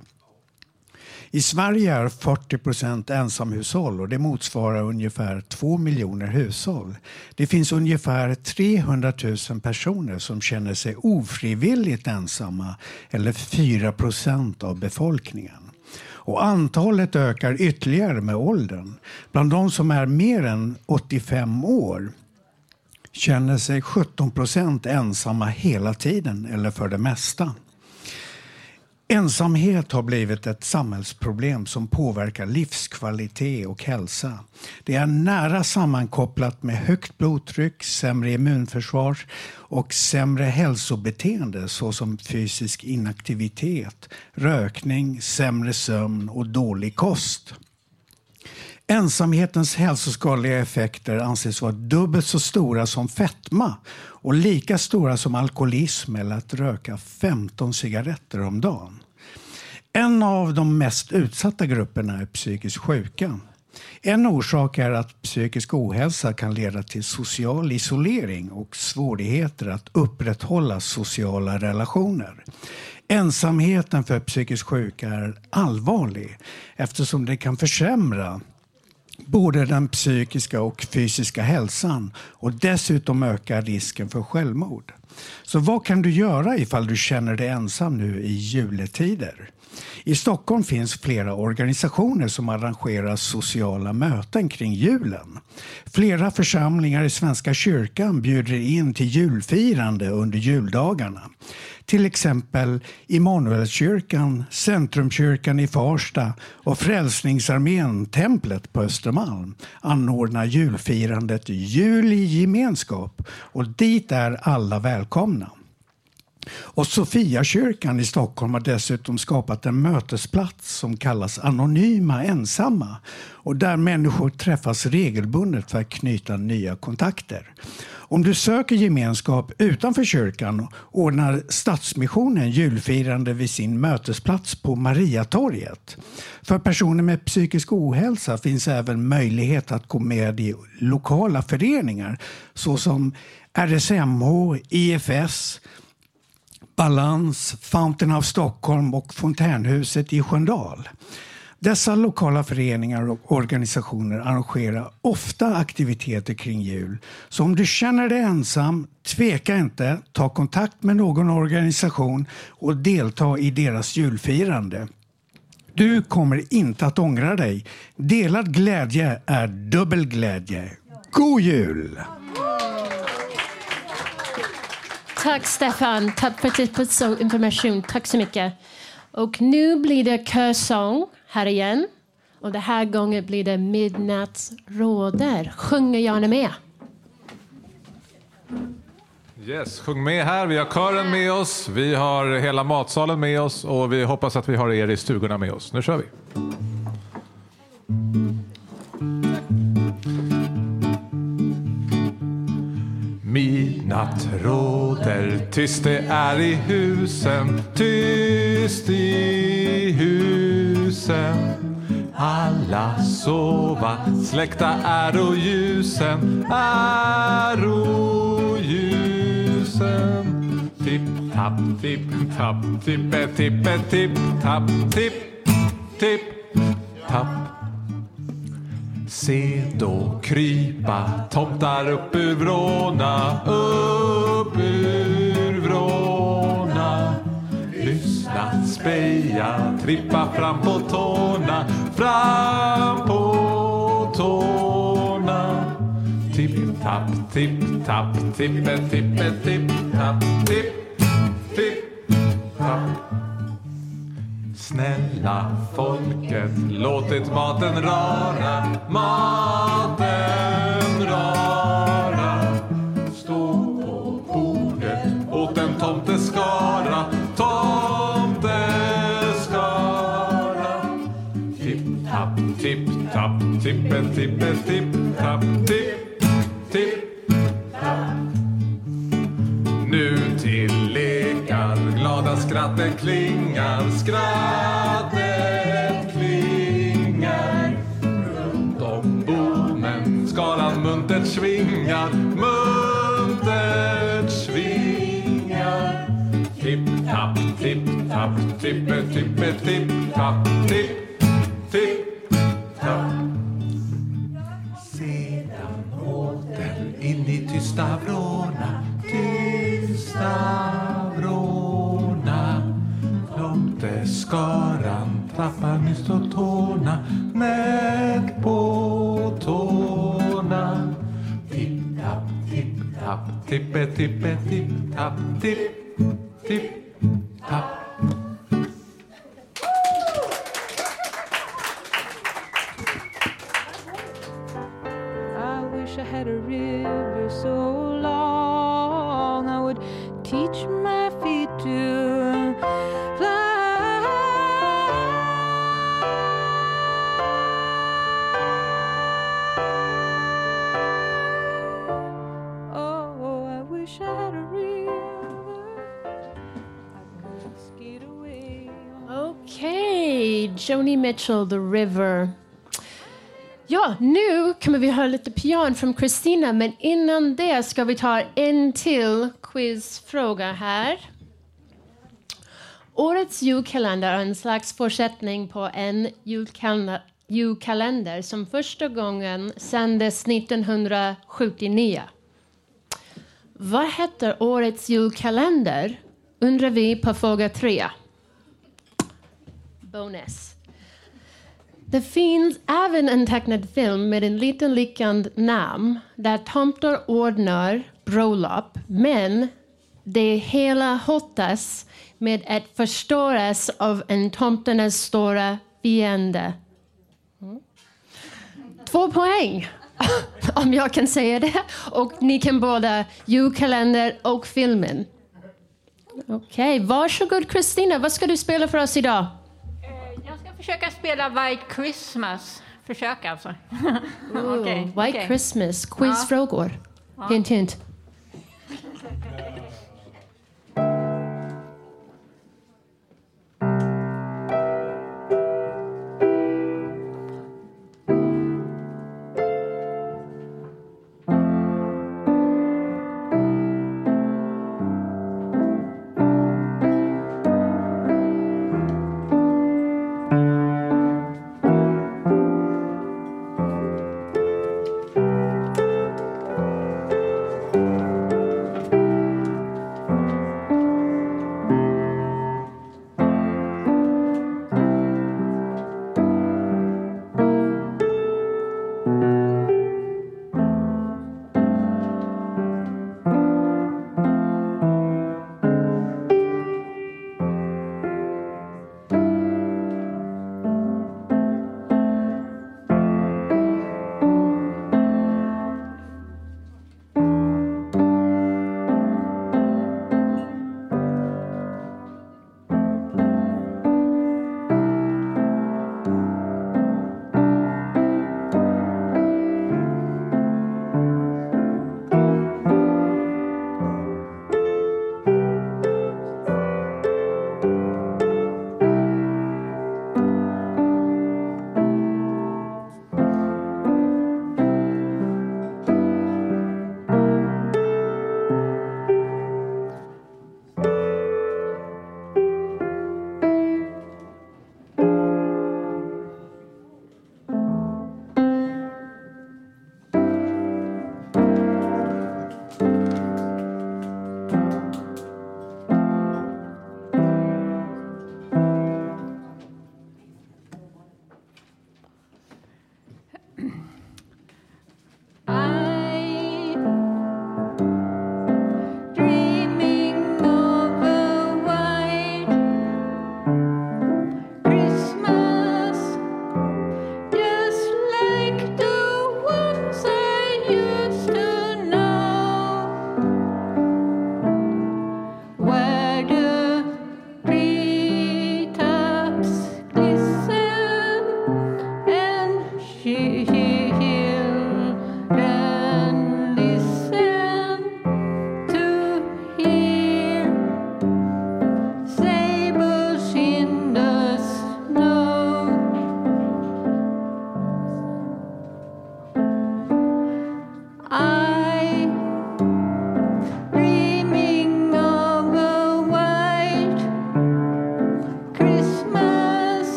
I Sverige är 40 procent ensamhushåll och det motsvarar ungefär 2 miljoner hushåll. Det finns ungefär 300 000 personer som känner sig ofrivilligt ensamma eller 4 procent av befolkningen. Och antalet ökar ytterligare med åldern. Bland de som är mer än 85 år känner sig 17 procent ensamma hela tiden eller för det mesta. Ensamhet har blivit ett samhällsproblem som påverkar livskvalitet och hälsa. Det är nära sammankopplat med högt blodtryck, sämre immunförsvar och sämre hälsobeteende såsom fysisk inaktivitet, rökning, sämre sömn och dålig kost. Ensamhetens hälsoskadliga effekter anses vara dubbelt så stora som fetma och lika stora som alkoholism eller att röka 15 cigaretter om dagen. En av de mest utsatta grupperna är psykiskt sjuka. En orsak är att psykisk ohälsa kan leda till social isolering och svårigheter att upprätthålla sociala relationer. Ensamheten för psykiskt sjuka är allvarlig eftersom det kan försämra både den psykiska och fysiska hälsan och dessutom ökar risken för självmord. Så vad kan du göra ifall du känner dig ensam nu i juletider? I Stockholm finns flera organisationer som arrangerar sociala möten kring julen. Flera församlingar i Svenska kyrkan bjuder in till julfirande under juldagarna. Till exempel Immanuelskyrkan, Centrumkyrkan i Farsta och Frälsningsarmén Templet på Östermalm anordnar julfirandet Jul i gemenskap och dit är alla välkomna. Och Sofiakyrkan i Stockholm har dessutom skapat en mötesplats som kallas Anonyma ensamma och där människor träffas regelbundet för att knyta nya kontakter. Om du söker gemenskap utanför kyrkan ordnar Stadsmissionen julfirande vid sin mötesplats på Mariatorget. För personer med psykisk ohälsa finns även möjlighet att gå med i lokala föreningar såsom RSMH, IFS, Balans, Fountain of Stockholm och Fontänhuset i Sköndal. Dessa lokala föreningar och organisationer arrangerar ofta aktiviteter kring jul. Så om du känner dig ensam, tveka inte, ta kontakt med någon organisation och delta i deras julfirande. Du kommer inte att ångra dig. Delad glädje är dubbel glädje. God jul! Tack Stefan, tack för tips och information. Tack så mycket. Och nu blir det körsång här igen. Och den här gången blir det Midnattsråder. Sjunger gärna med. Yes, sjung med här. Vi har kören med oss, vi har hela matsalen med oss och vi hoppas att vi har er i stugorna med oss. Nu kör vi. Natt råder, tyst det är i husen, tyst i husen. Alla sova, släckta är och ljusen, är och ljusen. Tipp, tapp, tipp, tapp, tippe, tippe, tipp, tapp, tipp, tipp, tapp. Se då krypa tomtar upp ur vrårna, upp ur vrårna. Lyssna, speja, trippa fram på tårna, fram på tårna. Tipp, tapp, tipp, tapp, tippe, tippe, tipp, tapp, tipp, tipp, tapp. Snälla folket, låtit maten rara, maten rara. Stå på bordet åt en tomteskara, tomteskara. Tipp-tapp, tipp-tapp, tippe-tippe, tipp-tapp, tipp, glada skratten klingar, skrattet klingar. Runt om bommen skalan muntert svingar, muntert svingar. Tipp-tapp, tipp-tapp, tippe-tippe, tipp-tapp, tipp, tipp-tapp. Sedan åter in i tysta vrårna, tysta tipp-tapp, tippe-tippe, tipp-tapp, tipp, tipp-tapp. Mitchell, The River. Ja, nu kommer vi höra lite pian från Christina, men innan det ska vi ta en till quizfråga här. Årets julkalender är en slags fortsättning på en julkalender, julkalender som första gången sändes 1979. Vad heter årets julkalender? Undrar vi på fråga tre. Bonus. Det finns även en tecknad film med en liten liknande namn där tomtar ordnar bröllop men det hela hotas med att förstöras av en tomternas stora fiende. Två poäng, om jag kan säga det. Och ni kan båda julkalender och filmen. Okej, varsågod Kristina. Vad ska du spela för oss idag? Försöka spela White Christmas. Försök alltså. Okej, White okej. Christmas, quizfrågor. Ja. Hint, hint.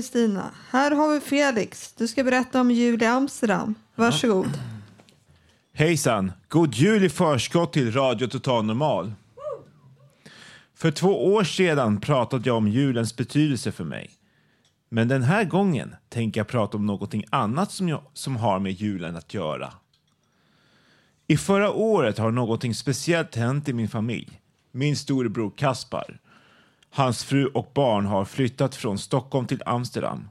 Kristina. Här har vi Felix. Du ska berätta om jul i Amsterdam. Varsågod. Hejsan! God jul i förskott till Radio Total Normal. För två år sedan pratade jag om julens betydelse för mig. Men den här gången tänker jag prata om någonting annat som, jag, som har med julen att göra. I förra året har någonting speciellt hänt i min familj. Min storebror Kaspar. Hans fru och barn har flyttat från Stockholm till Amsterdam.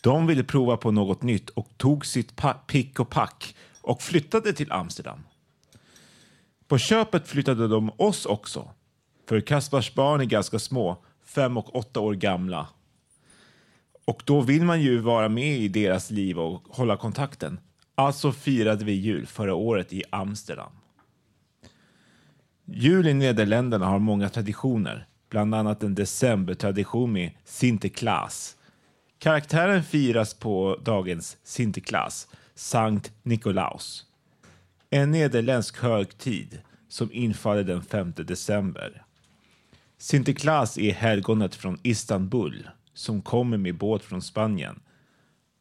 De ville prova på något nytt och tog sitt pick och pack och flyttade till Amsterdam. På köpet flyttade de oss också. För Kaspars barn är ganska små, fem och åtta år gamla. Och då vill man ju vara med i deras liv och hålla kontakten. Alltså firade vi jul förra året i Amsterdam. Jul i Nederländerna har många traditioner, bland annat en decembertradition med Sinterklaas. Karaktären firas på dagens Sinterklaas, Sankt Nikolaus. En nederländsk högtid som infaller den 5 december. Sinterklaas är helgonet från Istanbul som kommer med båt från Spanien,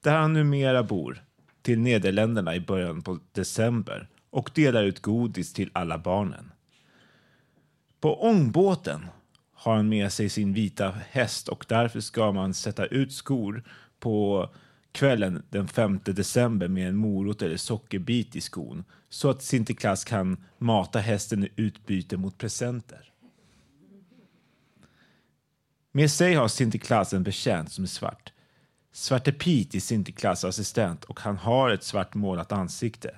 där han numera bor, till Nederländerna i början på december och delar ut godis till alla barnen. På ångbåten har han med sig sin vita häst och därför ska man sätta ut skor på kvällen den 5 december med en morot eller sockerbit i skon så att Sinterklaas kan mata hästen i utbyte mot presenter. Med sig har Sinterklaas en betjänt som är svart. Svarte Pete är Sinterklaas assistent och han har ett svart målat ansikte.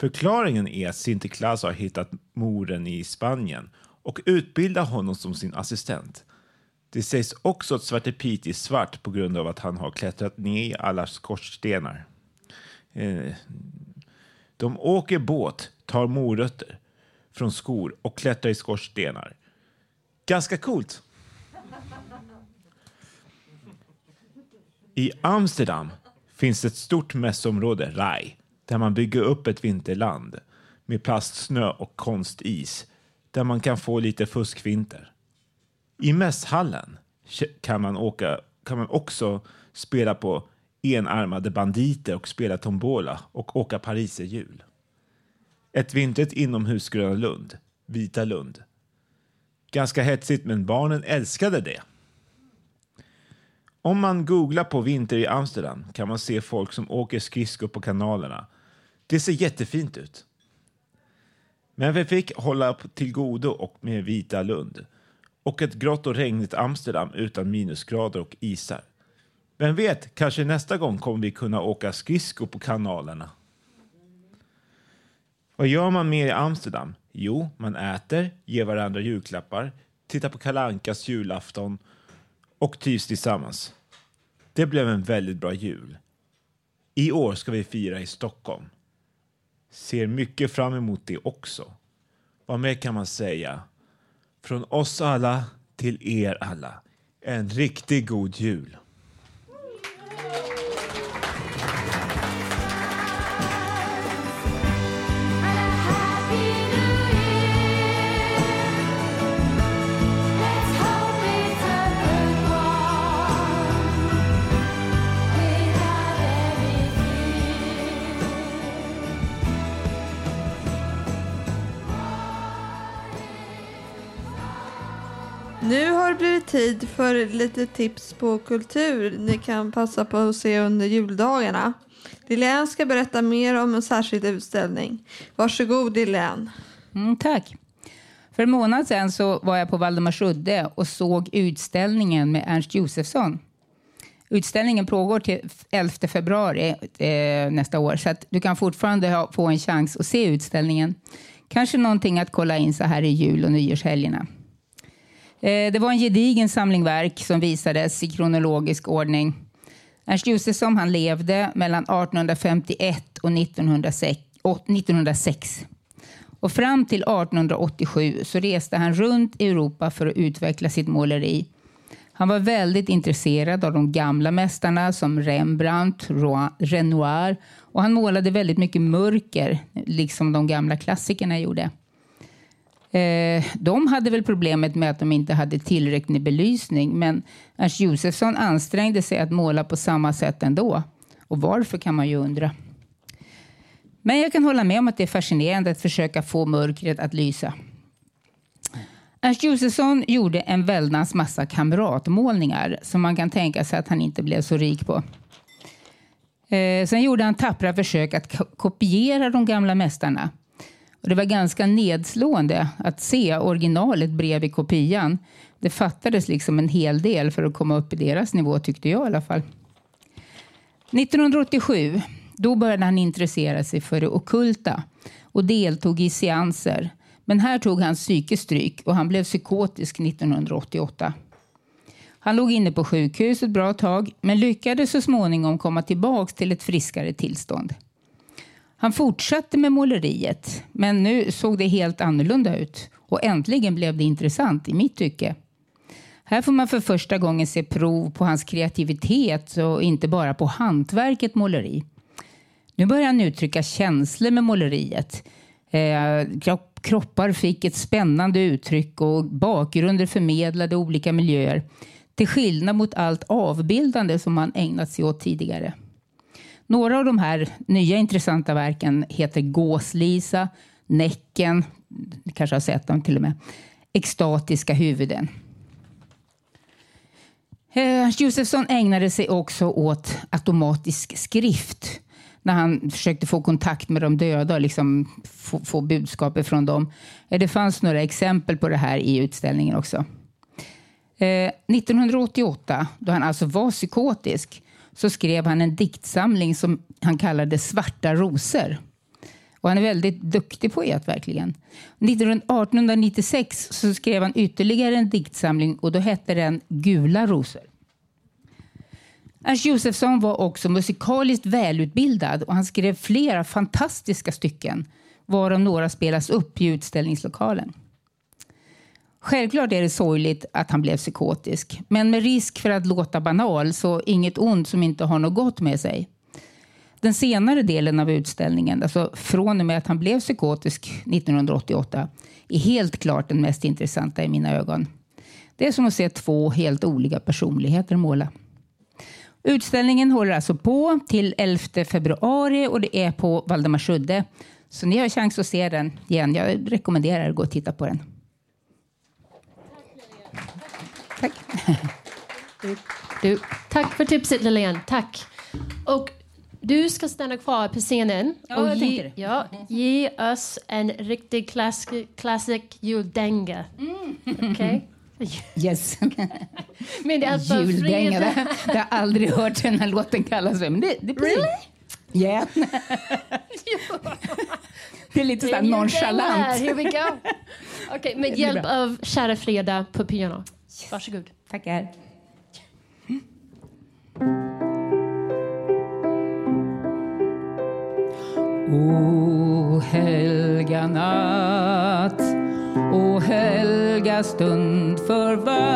Förklaringen är att Sinterklaas har hittat moren i Spanien och utbildar honom som sin assistent. Det sägs också att Svarte Pete är svart på grund av att han har klättrat ner i alla skorstenar. Eh, de åker båt, tar morötter från skor och klättrar i skorstenar. Ganska coolt. I Amsterdam finns ett stort mässområde, Rai, där man bygger upp ett vinterland med plastsnö och konstis där man kan få lite fuskvinter. I mässhallen kan man, åka, kan man också spela på enarmade banditer och spela tombola och åka pariserhjul. Ett vintrigt inomhusgröna Lund, Vita Lund. Ganska hetsigt, men barnen älskade det. Om man googlar på vinter i Amsterdam kan man se folk som åker skridskor på kanalerna. Det ser jättefint ut. Men vi fick hålla till godo och med Vita Lund och ett grått och regnigt Amsterdam utan minusgrader och isar. Vem vet, kanske nästa gång kommer vi kunna åka skridskor på kanalerna. Vad gör man mer i Amsterdam? Jo, man äter, ger varandra julklappar, tittar på Kalankas julafton och trivs tillsammans. Det blev en väldigt bra jul. I år ska vi fira i Stockholm. Ser mycket fram emot det också. Vad mer kan man säga? Från oss alla till er alla. En riktigt god jul. Nu har det blivit tid för lite tips på kultur ni kan passa på att se under juldagarna. Lilian ska berätta mer om en särskild utställning. Varsågod Lilian. Mm, tack. För en månad sedan så var jag på Valdemarsudde och såg utställningen med Ernst Josefsson. Utställningen pågår till 11 februari eh, nästa år så att du kan fortfarande ha, få en chans att se utställningen. Kanske någonting att kolla in så här i jul och nyårshelgerna. Eh, det var en gedigen samling verk som visades i kronologisk ordning. Ernst Josefsson han levde mellan 1851 och 1906. och fram till 1887 så reste han runt i Europa för att utveckla sitt måleri. Han var väldigt intresserad av de gamla mästarna som Rembrandt, Renoir och han målade väldigt mycket mörker, liksom de gamla klassikerna gjorde. Eh, de hade väl problemet med att de inte hade tillräcklig belysning men Ernst Josefsson ansträngde sig att måla på samma sätt ändå. Och varför kan man ju undra. Men jag kan hålla med om att det är fascinerande att försöka få mörkret att lysa. Ernst Josefsson gjorde en väldans massa kamratmålningar som man kan tänka sig att han inte blev så rik på. Eh, sen gjorde han tappra försök att kopiera de gamla mästarna. Och det var ganska nedslående att se originalet bredvid kopian. Det fattades liksom en hel del för att komma upp i deras nivå tyckte jag i alla fall. 1987 då började han intressera sig för det ockulta och deltog i seanser. Men här tog han psykiskt stryk och han blev psykotisk 1988. Han låg inne på sjukhus ett bra tag men lyckades så småningom komma tillbaka till ett friskare tillstånd. Han fortsatte med måleriet men nu såg det helt annorlunda ut och äntligen blev det intressant i mitt tycke. Här får man för första gången se prov på hans kreativitet och inte bara på hantverket måleri. Nu börjar han uttrycka känslor med måleriet. Eh, kroppar fick ett spännande uttryck och bakgrunder förmedlade olika miljöer. Till skillnad mot allt avbildande som han ägnat sig åt tidigare. Några av de här nya intressanta verken heter Gåslisa, Näcken, ni kanske har sett dem till och med, Extatiska huvuden. Eh, Josefsson ägnade sig också åt automatisk skrift när han försökte få kontakt med de döda och liksom få, få budskapet från dem. Eh, Det fanns några exempel på det här i utställningen också. Eh, 1988, då han alltså var psykotisk, så skrev han en diktsamling som han kallade Svarta rosor. Och han är väldigt duktig poet verkligen. 1896 så skrev han ytterligare en diktsamling och då hette den Gula rosor. Ernst Josefsson var också musikaliskt välutbildad och han skrev flera fantastiska stycken varav några spelas upp i utställningslokalen. Självklart är det sorgligt att han blev psykotisk, men med risk för att låta banal så inget ont som inte har något gott med sig. Den senare delen av utställningen, alltså från och med att han blev psykotisk 1988, är helt klart den mest intressanta i mina ögon. Det är som att se två helt olika personligheter måla. Utställningen håller alltså på till 11 februari och det är på Valdemarsudde. Så ni har chans att se den igen. Jag rekommenderar att gå och titta på den. Tack. Du, tack för tipset Lilian. Tack. Och du ska stanna kvar på scenen Ja, och ge, det. ja, ge oss en riktig classic, classic juldänga. Okej? Yes. Med hjälp av Juldänga. Frida. det- Jag har aldrig hört den här låten kallas för. Men det, det är. Really? Yeah. det är lite Juldänga, nonchalant. Here we go. Okej, med hjälp av kära Frida på piano. Varsågod. Tackar. O helga natt, o helga stund för världen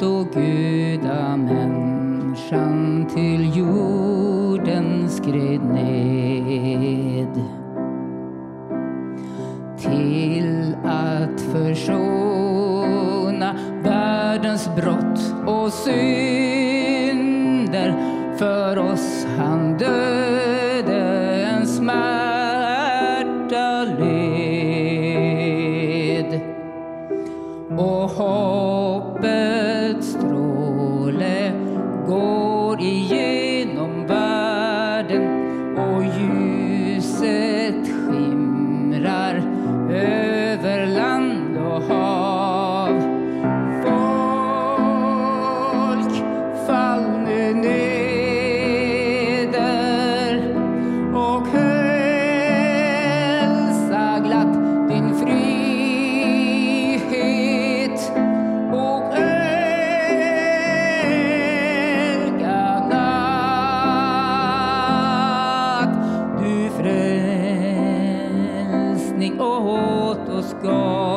då gudamänniskan till jorden skred ned till att försona världens brott och synder. För oss han döde en smärta led. Och hoppet was gone.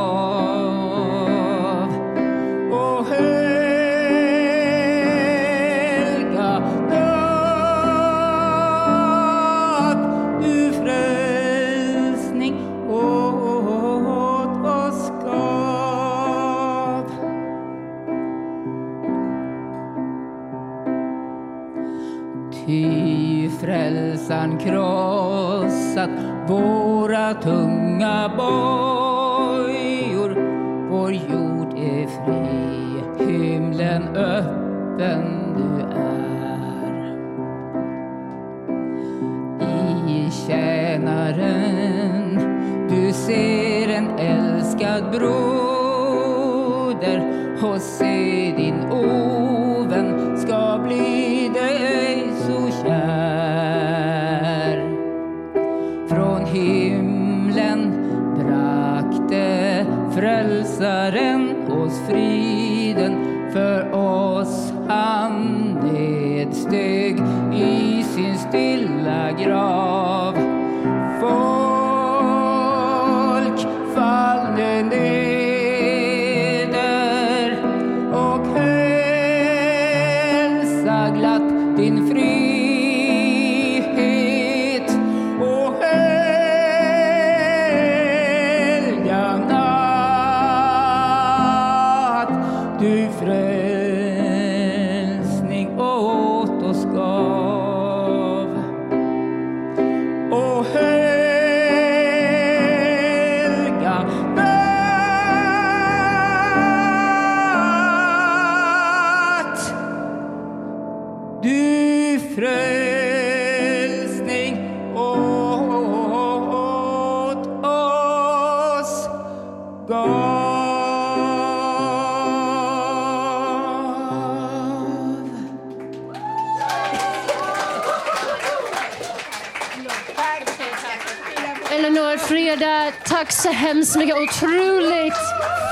Eleanor, Freda, tack så hemskt mycket. Otroligt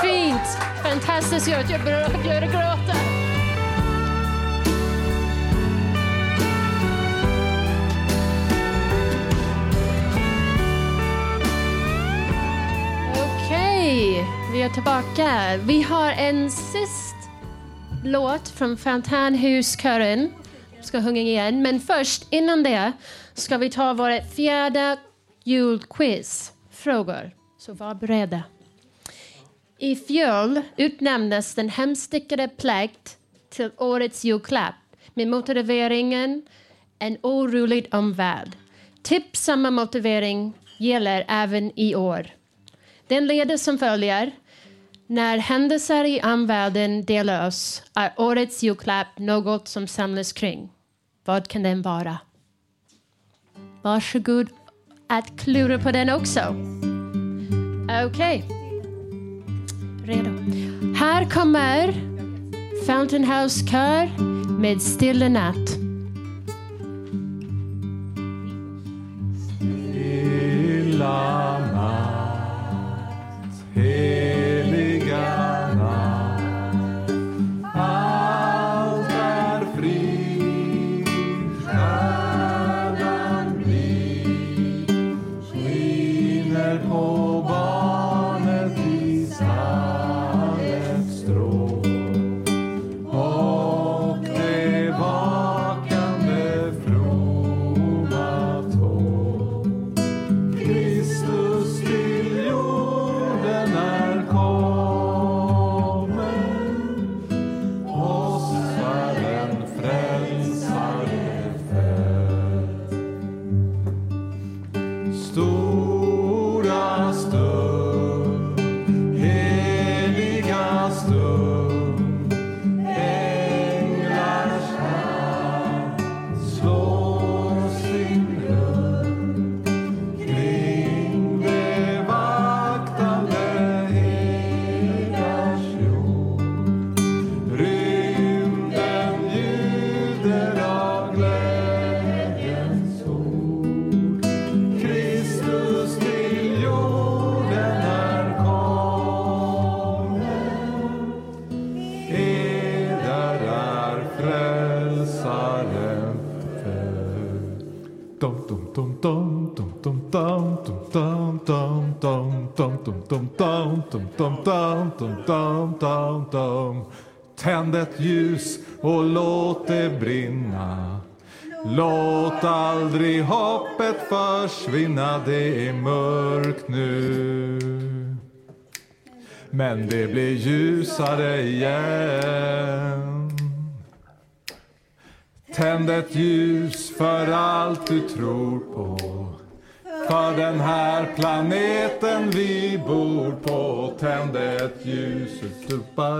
fint. Fantastiskt gjort. Jag börjar gråta. Okej, vi är tillbaka. Vi har en sist låt från Fontänhuskören. Ska sjunga igen. Men först, innan det, ska vi ta vårt fjärde julquiz. Frågor. Så var beredda. I fjol utnämndes den hemstickade pläkt till årets julklapp med motiveringen En orolig omvärld. Typ samma motivering gäller även i år. Den leder som följer. När händelser i omvärlden delar oss är årets julklapp något som samlas kring. Vad kan den vara? Varsågod att klura på den också. Okej. Redo. Här kommer Fountain House Kör med Stilla natt. Stilla natt, aldrig hoppet försvinna, det är mörkt nu. Men det blir ljusare igen. Tänd ett ljus för allt du tror på. För den här planeten vi bor på. Tänd ett ljus,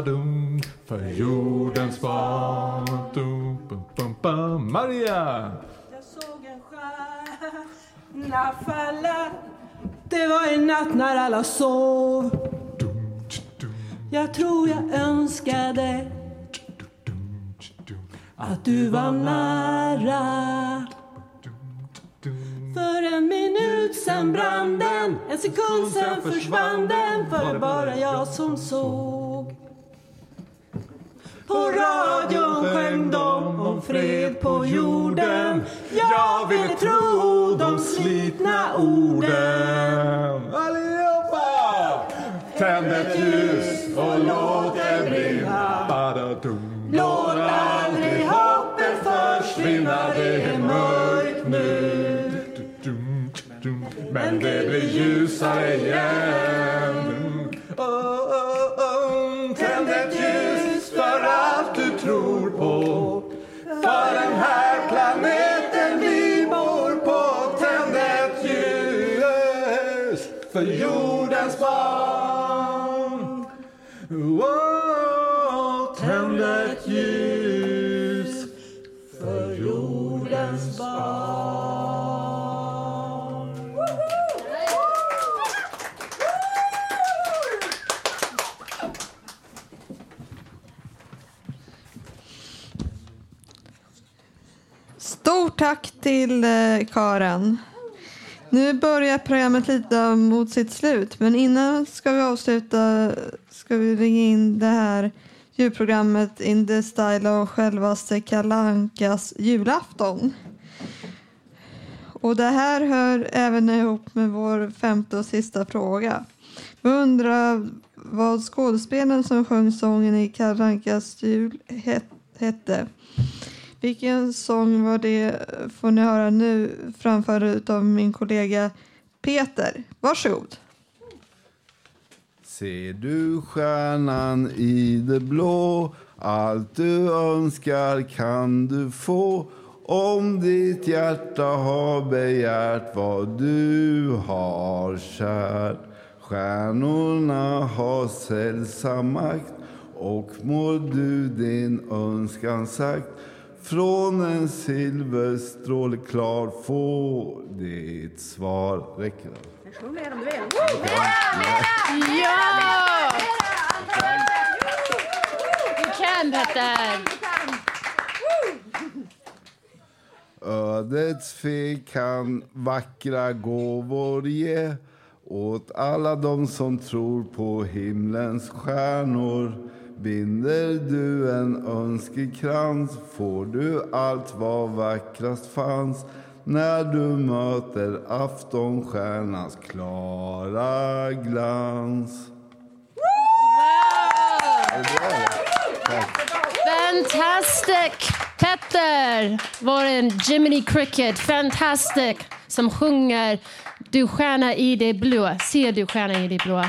dum, för jordens barn. Maria! Jag Det var en natt när alla sov. Jag tror jag önskade att du var nära. För en minut sen brann den En sekund sen försvann den. För det bara jag som såg på radion sjöng de om fred på jorden. Jag ville tro de slitna orden. Allihopa! Tänd ett ljus och låt det brinna. Låt aldrig hoppet försvinna. Det är mörkt nu. Men det blir ljusare igen. För jordens barn. Oh, tänd ett ljus för jordens barn. Stort tack till eh, Karen. Nu börjar programmet lite mot sitt slut, men innan ska vi avsluta ska vi ringa in det här julprogrammet In the style av självaste Kalankas julafton. Och det här hör även ihop med vår femte och sista fråga. Vi undrar vad skådespelaren som sjöng sången i Kalankas jul het, hette. Vilken sång var det får ni höra nu framförd av min kollega Peter. Varsågod. Ser du stjärnan i det blå Allt du önskar kan du få Om ditt hjärta har begärt vad du har kärt Stjärnorna har sällsam makt och må du din önskan sagt från en silverstråle klar få ditt svar. Räcker det? Sjung mer om du vill. Ja! Du kan Petter! Ödets fe kan vackra gåvor ge åt alla de som tror på himlens stjärnor. Binder du en önskekrans får du allt vad vackrast fanns när du möter aftonstjärnans klara glans. Fantastic! Petter, vår Jiminy Cricket, fantastic, som sjunger Du stjärna i det blå. Ser du stjärna i det blå?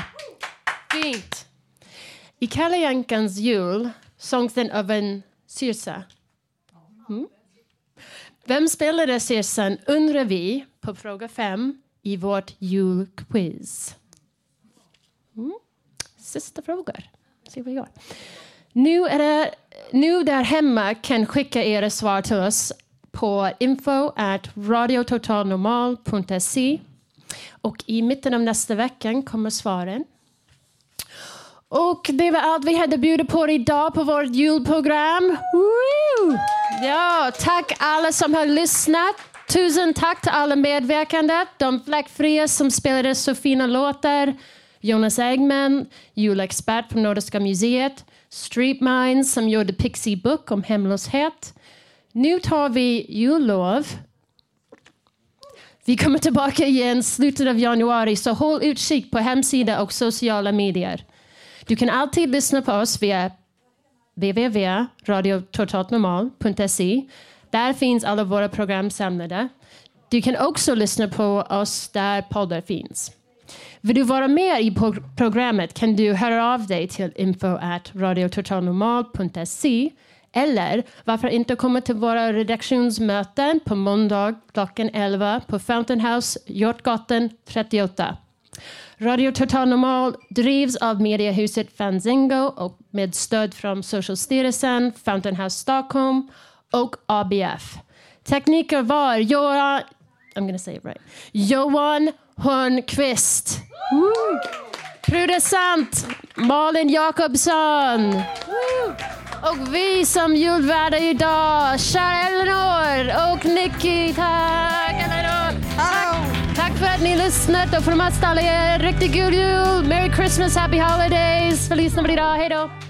Fint. I Kalle Jankans jul sångs den av en syrsa. Mm. Vem spelade syrsan, undrar vi på fråga fem i vårt julquiz. Mm. Sista frågor. Se vad jag gör. Nu, är det, nu där hemma kan skicka era svar till oss på info at radiototalnormal.se och i mitten av nästa vecka kommer svaren. Och det var allt vi hade att bjuda på idag på vårt julprogram. Woo! Ja, tack alla som har lyssnat. Tusen tack till alla medverkande. De fläckfria som spelade så fina låtar. Jonas Engman, julexpert på Nordiska museet. Street Minds som gjorde Pixie Book om hemlöshet. Nu tar vi jullov. Vi kommer tillbaka igen slutet av januari så håll utkik på hemsida och sociala medier. Du kan alltid lyssna på oss via www.radiototaltnormal.se. Där finns alla våra program samlade. Du kan också lyssna på oss där poddar finns. Vill du vara med i programmet kan du höra av dig till info@radiototalnormal.se Eller varför inte komma till våra redaktionsmöten på måndag klockan 11 på Fountain House, Hjortgatan 38. Radio Total Normal drivs av mediehuset Fanzingo och med stöd från Socialstyrelsen, Fountain House Stockholm och ABF. Tekniker var Johan, I'm gonna say it right, Johan Hörnqvist. Woo! Producent Malin Jakobsson. Woo! Och vi som julvärdar idag, kära Eleanor och Nicky. Tack Eleanor! Tack, tack för att ni lyssnat och från oss alla er riktigt god jul! Merry Christmas, Happy Holidays! Feliz Navidad, hej då!